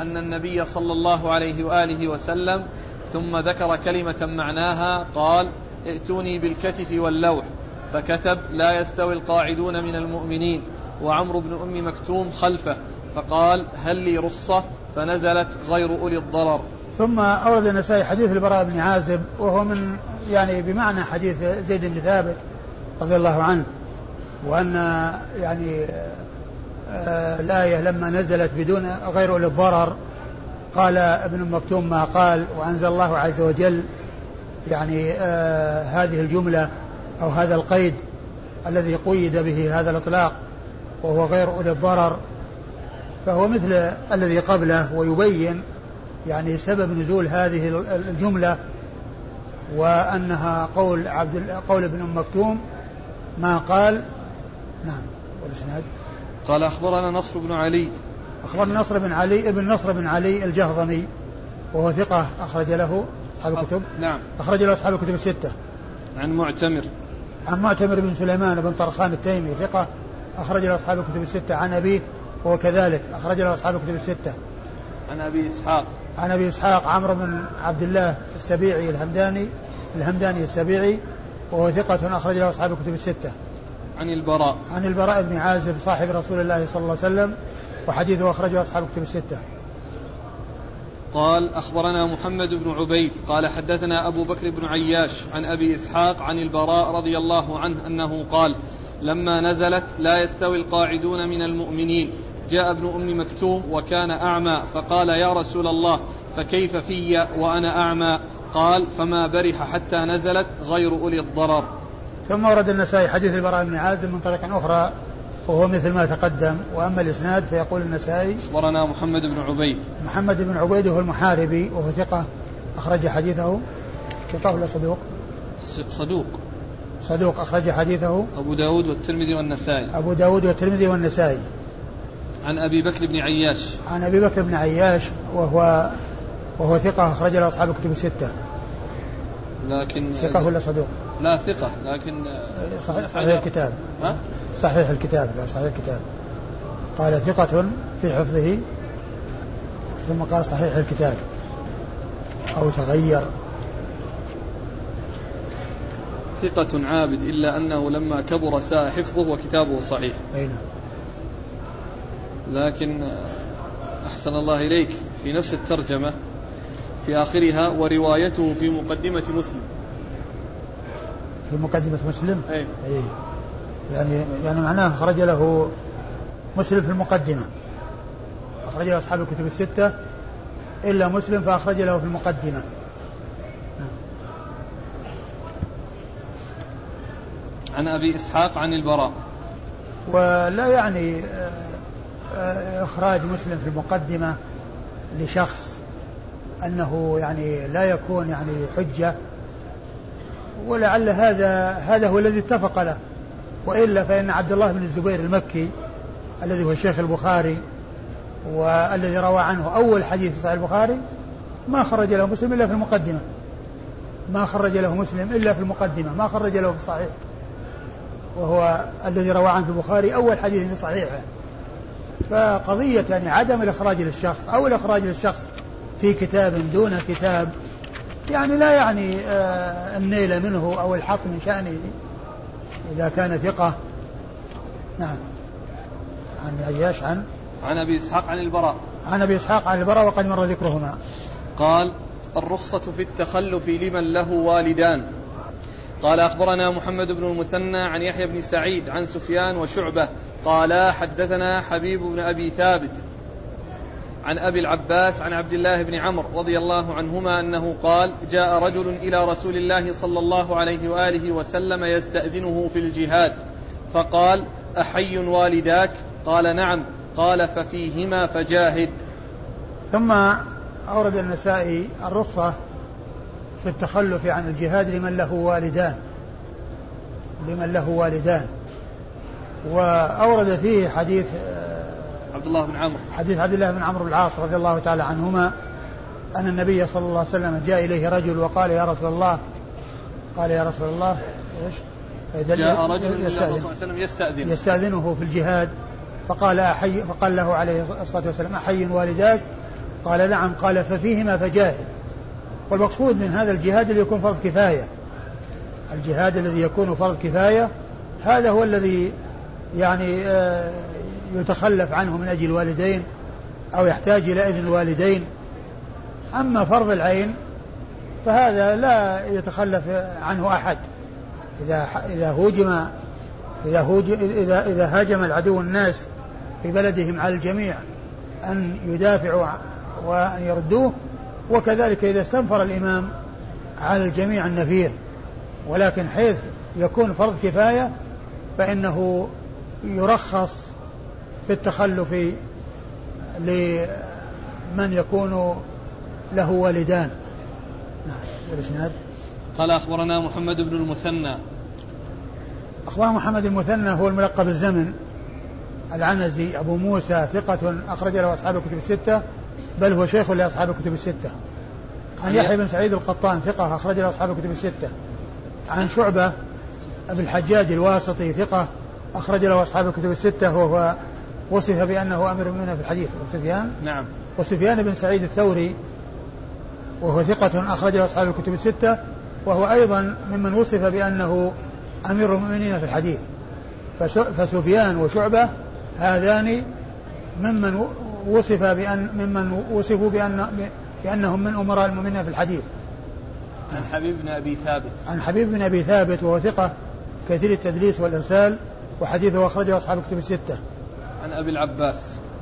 أن النبي صلى الله عليه وآله وسلم ثم ذكر كلمة معناها قال ائتوني بالكتف واللوح فكتب لا يستوي القاعدون من المؤمنين وعمرو بن أم مكتوم خلفه فقال هل لي رخصة؟ فنزلت غير أولي الضرر ثم أورد النسائي حديث البراء بن عازب وهو من يعني بمعنى حديث زيد بن ثابت رضي الله عنه وأن يعني الآية لما نزلت بدون غير أولي الضرر قال ابن مكتوم ما قال وأنزل الله عز وجل يعني آه هذه الجملة أو هذا القيد الذي قيد به هذا الإطلاق وهو غير أولي الضرر فهو مثل الذي قبله ويبين يعني سبب نزول هذه الجملة وأنها قول عبد قول ابن مكتوم ما قال. نعم والإسناد قال أخبرنا نصر بن علي. أخبرنا نصر بن علي ابن نصر بن علي الجهضمي وهو ثقة أخرج له أصحاب الكتب. نعم. أخرج له أصحاب الكتب الستة. عن معتمر. عن معتمر بن سليمان بن طرخان التيمي ثقة أخرج له أصحاب الكتب الستة. عن أبيه وهو كذلك أخرج له أصحاب الكتب الستة. عن أبي إسحاق. عن أبي إسحاق عمرو بن عبد الله السبيعي الهمداني الهمداني السبيعي وهو ثقة أخرج له أصحاب الكتب الستة. عن البراء. عن البراء بن عازب صاحب رسول الله صلى الله عليه وسلم وحديثه أخرجه أصحاب الكتب الستة. قال أخبرنا محمد بن عبيد قال حدثنا أبو بكر بن عياش عن أبي إسحاق عن البراء رضي الله عنه أنه قال لما نزلت لا يستوي القاعدون من المؤمنين. جاء ابن أم مكتوم وكان أعمى فقال يا رسول الله فكيف في وأنا أعمى؟ قال فما برح حتى نزلت غير أولي الضرر. ثم ورد النسائي حديث البراء بن عازم من طريق أخرى وهو مثل ما تقدم. وأما الإسناد فيقول النسائي أخبرنا محمد بن عبيد. محمد بن عبيد هو المحاربي وهو ثقة أخرج حديثه. ثقة ولا صدوق؟ صدوق. صدوق أخرج حديثه. أبو داود والترمذي والنسائي. أبو داود والترمذي والنسائي. عن أبي بكر بن عياش. عن أبي بكر بن عياش وهو وهو ثقة أخرج له أصحاب الكتب الستة. لكن ثقة ولا صدوق؟ لا ثقة لكن صحيح, صحيح الكتاب. ها؟ صحيح الكتاب قال صحيح الكتاب. قال ثقة في حفظه ثم قال صحيح الكتاب. أو تغير. ثقة عابد إلا أنه لما كبر ساء حفظه وكتابه صحيح. أي نعم. لكن أحسن الله إليك. في نفس الترجمة في آخرها وروايته في مقدمة مسلم. في مقدمة مسلم؟ أي, أي. يعني يعني معناه خرج له مسلم في المقدمة. أخرج له أصحاب الكتب الستة إلا مسلم فأخرج له في المقدمة. نعم. عن أبي إسحاق عن البراء. ولا يعني آه، آه، إخراج مسلم في المقدمة لشخص أنه يعني لا يكون يعني حجة ولعل هذا هذا هو الذي اتفق له. وإلا فإن عبد الله بن الزبير المكي الذي هو شيخ البخاري والذي روى عنه أول حديث في صحيح البخاري ما خرج له مسلم إلا في المقدمة. ما خرج له مسلم إلا في المقدمة ما خرج له في الصحيح وهو الذي روى عنه البخاري أول حديث في صحيحه. فقضية يعني عدم الإخراج للشخص أو الإخراج للشخص في كتاب دون كتاب يعني لا يعني آه النيل منه أو الحط من شأنه إذا كان ثقة. نعم. عن عياش عن؟ عن أبي إسحاق عن البراء. عن أبي إسحاق عن البراء وقد مر ذكرهما. قال الرخصة في التخلف لمن له والدان. قال أخبرنا محمد بن المثنى عن يحيى بن سعيد عن سفيان وشعبة قالا حدثنا حبيب بن أبي ثابت. عن أبي العباس عن عبد الله بن عمرو رضي الله عنهما أنه قال جاء رجل إلى رسول الله صلى الله عليه وآله وسلم يستأذنه في الجهاد فقال أحي والداك؟ قال نعم. قال ففيهما فجاهد. ثم أورد النسائي الرخصة في التخلف عن الجهاد لمن له والدان لمن له والدان. وأورد فيه حديث عبد الله بن عمرو. حديث عبد الله بن عمرو بن العاص رضي الله تعالى عنهما أن النبي صلى الله عليه وسلم جاء إليه رجل وقال يا رسول الله قال يا رسول الله إيش؟ جاء رجل الرسول صلى الله عليه وسلم يستأذن يستأذنه في الجهاد فقال أحي فقال له عليه الصلاة والسلام أحي والداك؟ قال نعم قال ففيهما فجاهد. والمقصود من هذا الجهاد اللي يكون فرض كفاية. الجهاد الذي يكون فرض كفاية هذا هو الذي يعني آه يتخلف عنه من أجل الوالدين أو يحتاج إلى إذن الوالدين. أما فرض العين فهذا لا يتخلف عنه أحد. إذا إذا هوجم إذا هوجم إذا إذا هاجم العدو الناس في بلدهم على الجميع أن يدافعوا وأن يردوه وكذلك إذا استنفر الإمام على الجميع النفير. ولكن حيث يكون فرض كفاية فإنه يرخص في التخلف لمن يكون له والدان. نعم والإسناد قال أخبرنا محمد بن المثنى. أخبرنا محمد المثنى هو الملقب الزمن العنزي أبو موسى ثقة أخرج له أصحاب الكتب الستة بل هو شيخ لأصحاب الكتب الستة. عن يحيى بن سعيد القطان ثقة أخرج له أصحاب الكتب الستة. عن شعبة أبي الحجاج الواسطي ثقة أخرج له أصحاب الكتب الستة وهو وصف بأنه أمير المؤمنين في الحديث وسفيان نعم. وسفيان بن سعيد الثوري وهو ثقة أخرج له أصحاب الكتب الستة وهو أيضا ممن وصف بأنه أمير المؤمنين في الحديث. فسفيان وشعبة هذان ممن وصف بأن ممن وصفوا بأن بأنهم من أمراء المؤمنين في الحديث. عن حبيب بن أبي ثابت. عن حبيب بن أبي ثابت وهو ثقة كثير التدليس والإرسال وحديثه أخرجه أصحاب الكتب الستة. عن أبي العباس.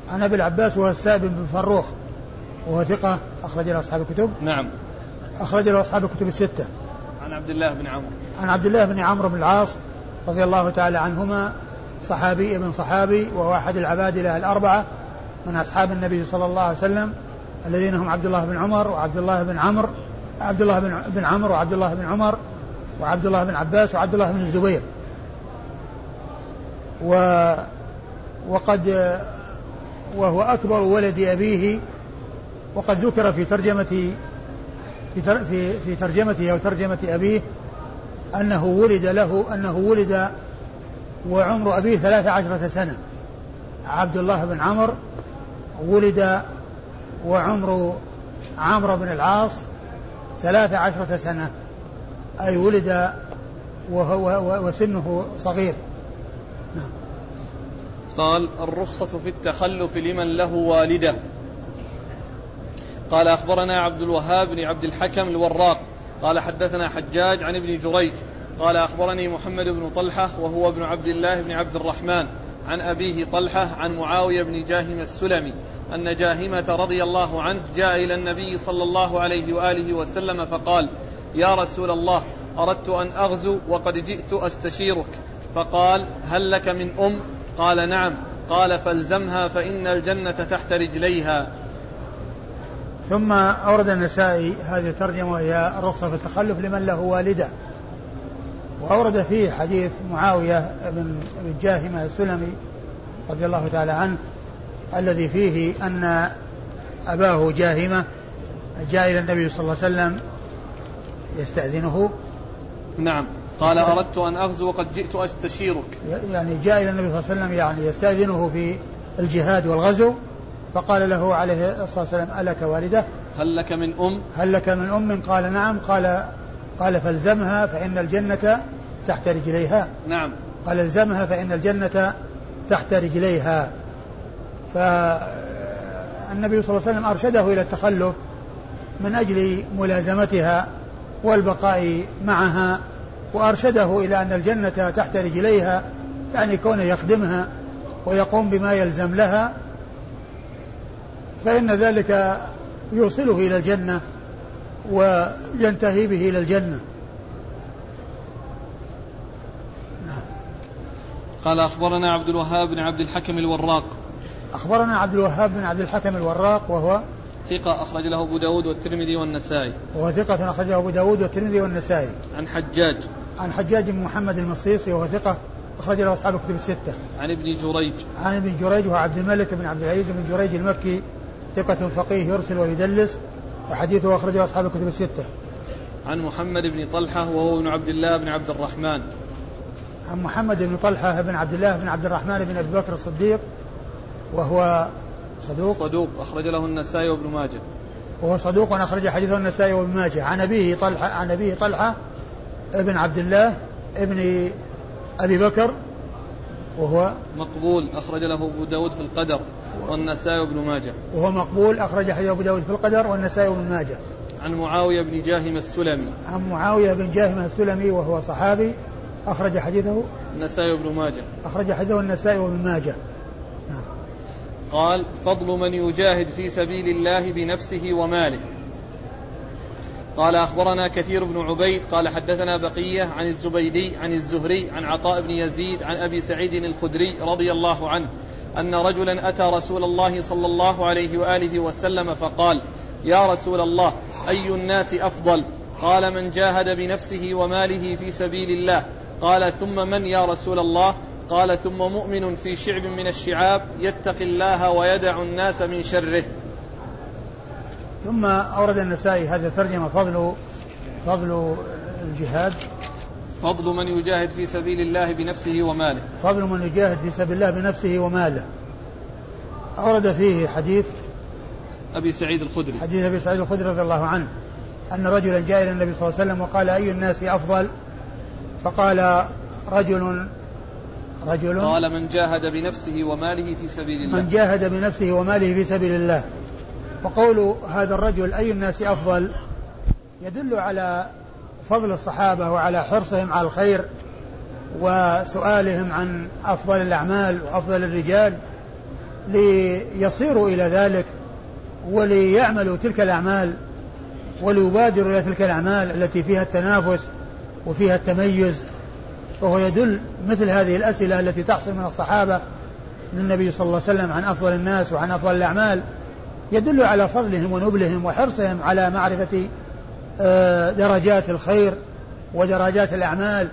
عن أبي العباس وهو السائب بن فروخ وهو ثقة أخرج له أصحاب الكتب. نعم. أخرج له أصحاب الكتب الستة. عن عبد الله بن عمرو. عن عبد الله بن عمرو بن العاص رضي الله تعالى عنهما صحابي ابن صحابي وهو أحد العبادلة الأربعة من أصحاب النبي صلى الله عليه وسلم الذين هم عبد الله بن عمر وعبد الله بن عمرو عبد الله بن بن عمرو وعبد الله بن عمر وعبد الله بن عباس وعبد الله بن الزبير. و وقد وهو أكبر ولد أبيه وقد ذكر في ترجمة في في في ترجمته أو ترجمة أبيه أنه ولد له أنه ولد وعمر أبيه ثلاث عشرة سنة عبد الله بن عمر ولد وعمر عمرو بن العاص ثلاث عشرة سنة أي ولد وهو وسنه صغير. قال الرخصة في التخلف لمن له والدة. قال أخبرنا عبد الوهاب بن عبد الحكم الوراق. قال حدثنا حجاج عن ابن جريج. قال أخبرني محمد بن طلحة وهو ابن عبد الله بن عبد الرحمن. عن أبيه طلحة عن معاوية بن جاهم السلمي. أن جاهمة رضي الله عنه جاء إلى النبي صلى الله عليه وآله وسلم فقال يا رسول الله أردت أن أغزو وقد جئت أستشيرك. فقال هل لك من أم؟ قال نعم. قال فالزمها فإن الجنة تحت رجليها. ثم أورد النسائي هذه الترجمة وهي الرخصة في التخلف لمن له والدة. وأورد فيه حديث معاوية بن جاهمة السلمي رضي الله تعالى عنه الذي فيه أن أباه جاهمة جاء إلى النبي صلى الله عليه وسلم يستأذنه. نعم. قال أردت أن أغزو وقد جئت أستشيرك يعني جاء إلى النبي صلى الله عليه وسلم يعني يستأذنه في الجهاد والغزو فقال له عليه الصلاة والسلام ألك والدة؟ هل لك من أم؟ هل لك من أم؟ قال نعم. قال قال فالزمها فإن الجنة تحت رجليها. نعم. قال الزمها فإن الجنة تحت رجليها. فالنبي صلى الله عليه وسلم أرشده إلى التخلف من أجل ملازمتها والبقاء معها. وأرشده إلى أن الجنة تحت رجليها يعني كونه يخدمها ويقوم بما يلزم لها فإن ذلك يوصله إلى الجنة وينتهي به إلى الجنة. نعم. قال أخبرنا عبد الوهاب بن عبد الحكم الوراق. أخبرنا عبد الوهاب بن عبد الحكم الوراق وهو ثقة أخرج له أبو داود والترمذي والنسائي. وهو ثقة أخرج له أبو داود والترمذي والنسائي. عن حجاج. عن حجاج بن محمد المصيصي وهو ثقة أخرج له أصحاب الكتب الستة. عن ابن جريج. عن ابن جريج وهو عبد الملك بن عبد العزيز بن جريج المكي ثقة فقيه يرسل ويدلس وحديثه أخرجه أصحاب الكتب الستة. عن محمد بن طلحة وهو ابن عبد الله بن عبد الرحمن. عن محمد بن طلحة بن عبد الله بن عبد الرحمن بن أبي بكر الصديق وهو صدوق. صدوق أخرج له النسائي وابن ماجه. وهو صدوق أخرج حديثه النسائي وابن ماجه. عن أبيه طلحة عن أبيه طلحة ابن عبد الله ابن أبي بكر وهو مقبول أخرج له أبو داود في القدر والنسائي وابن ماجه. وهو مقبول أخرج حديث أبو داود في القدر والنسائي وابن ماجه. عن معاوية بن جاهم السلمي. عن معاوية بن جاهم السلمي وهو صحابي أخرج حديثه. النسائي وابن ماجه. أخرج حديثه النسائي وابن ماجه. قال فضل من يجاهد في سبيل الله بنفسه وماله. قال أخبرنا كثير بن عبيد قال حدثنا بقية عن الزبيدي عن الزهري عن عطاء بن يزيد عن أبي سعيد الخدري رضي الله عنه أن رجلا أتى رسول الله صلى الله عليه وآله وسلم فقال يا رسول الله أي الناس أفضل؟ قال من جاهد بنفسه وماله في سبيل الله. قال ثم من يا رسول الله؟ قال ثم مؤمن في شعب من الشعاب يتقي الله ويدع الناس من شره. ثم أورد النسائي هذا الترجمة فضل فضل الجهاد. فضل من يجاهد في سبيل الله بنفسه وماله. فضل من يجاهد في سبيل الله بنفسه وماله. أورد فيه حديث أبي سعيد الخدري. حديث أبي سعيد الخدري رضي الله عنه أن رجلا جاء إلى النبي صلى الله عليه وسلم وقال أي الناس أفضل؟ فقال رجل رجل قال من جاهد بنفسه وماله في سبيل الله. من جاهد بنفسه وماله في سبيل الله. وقول هذا الرجل أي الناس أفضل؟ يدل على فضل الصحابة وعلى حرصهم على الخير وسؤالهم عن أفضل الأعمال وأفضل الرجال ليصيروا إلى ذلك وليعملوا تلك الأعمال وليبادروا إلى تلك الأعمال التي فيها التنافس وفيها التميز. وهو يدل مثل هذه الأسئلة التي تحصل من الصحابة للنبي صلى الله عليه وسلم عن أفضل الناس وعن أفضل الأعمال. يدل على فضلهم ونبلهم وحرصهم على معرفة آه، درجات الخير ودرجات الأعمال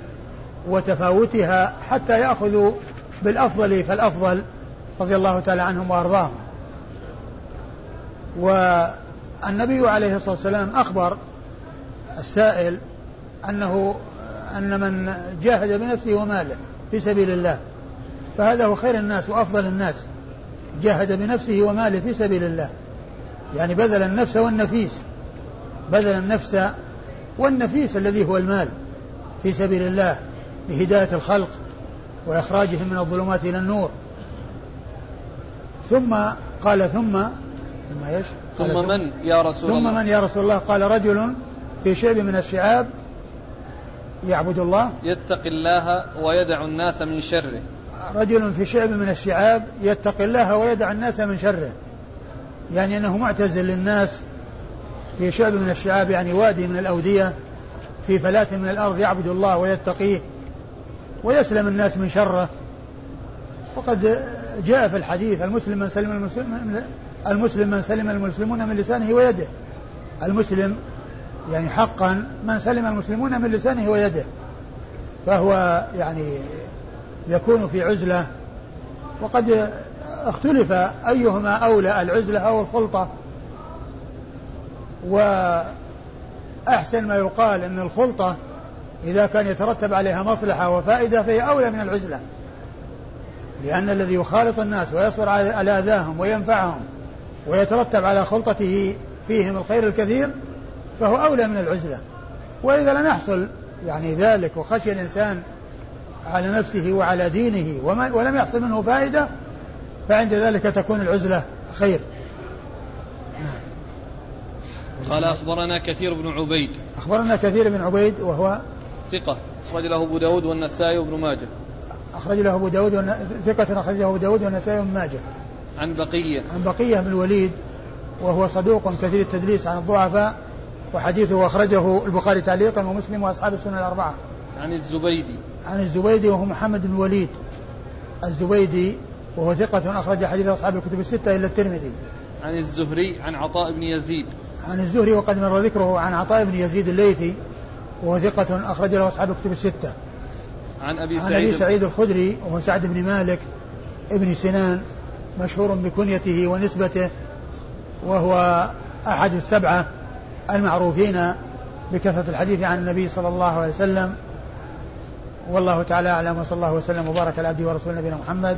وتفاوتها حتى يأخذوا بالأفضل فالأفضل رضي الله تعالى عنهم وأرضاهم. والنبي عليه الصلاة والسلام أخبر السائل أنه أن من جاهد بنفسه وماله في سبيل الله فهذا هو خير الناس وأفضل الناس. جاهد بنفسه وماله في سبيل الله. يعني بذل النفس والنفيس بذل النفس والنفيس الذي هو المال في سبيل الله لهداية الخلق وإخراجهم من الظلمات إلى النور ثم قال ثم ثم إيش؟ ثم, من يا رسول ثم الله؟ ثم من يا رسول الله؟ قال رجل في شعب من الشعاب يعبد الله يتقي الله ويدع الناس من شره رجل في شعب من الشعاب يتقي الله ويدع الناس من شره يعني أنه معتزل للناس في شعب من الشعاب يعني وادي من الأودية في فلاة من الأرض يعبد الله ويتقيه ويسلم الناس من شره. وقد جاء في الحديث المسلم من سلم المسلم المسلم من سلم المسلمون من لسانه ويده. المسلم يعني حقا من سلم المسلمون من لسانه ويده. فهو يعني يكون في عزلة. وقد اختلف أيهما أولى العزلة أو الخلطة. وأحسن ما يقال أن الخلطة إذا كان يترتب عليها مصلحة وفائدة فهي أولى من العزلة. لأن الذي يخالط الناس ويصبر على أذاهم وينفعهم ويترتب على خلطته فيهم الخير الكثير فهو أولى من العزلة. وإذا لم يحصل يعني ذلك وخشي الإنسان على نفسه وعلى دينه ولم يحصل منه فائدة فعند ذلك تكون العزلة خير. قال أخبرنا كثير بن عبيد. أخبرنا كثير بن عبيد وهو ثقة. أخرج له أبو داود والنسائي وابن ماجه. أخرج له أبو داود ثقة أخرج له أبو داود والنسائي وابن ماجه. عن بقية. عن بقية بن الوليد وهو صدوق كثير التدليس عن الضعفاء وحديثه أخرجه البخاري تعليقا ومسلم وأصحاب السنة الأربعة. عن الزبيدي. عن الزبيدي وهو محمد بن الوليد. الزبيدي وهو ثقة أخرج حديث أصحاب الكتب الستة إلا الترمذي. عن الزهري عن عطاء بن يزيد. عن الزهري وقد مر ذكره عن عطاء بن يزيد الليثي وهو ثقة أخرج له أصحاب الكتب الستة. عن أبي سعيد عن أبي سعيد الخدري وهو سعد بن مالك ابن سنان مشهور بكنيته ونسبته وهو أحد السبعة المعروفين بكثرة الحديث عن النبي صلى الله عليه وسلم. والله تعالى أعلم وصلى الله وسلم وبارك على عبده ورسوله نبينا محمد.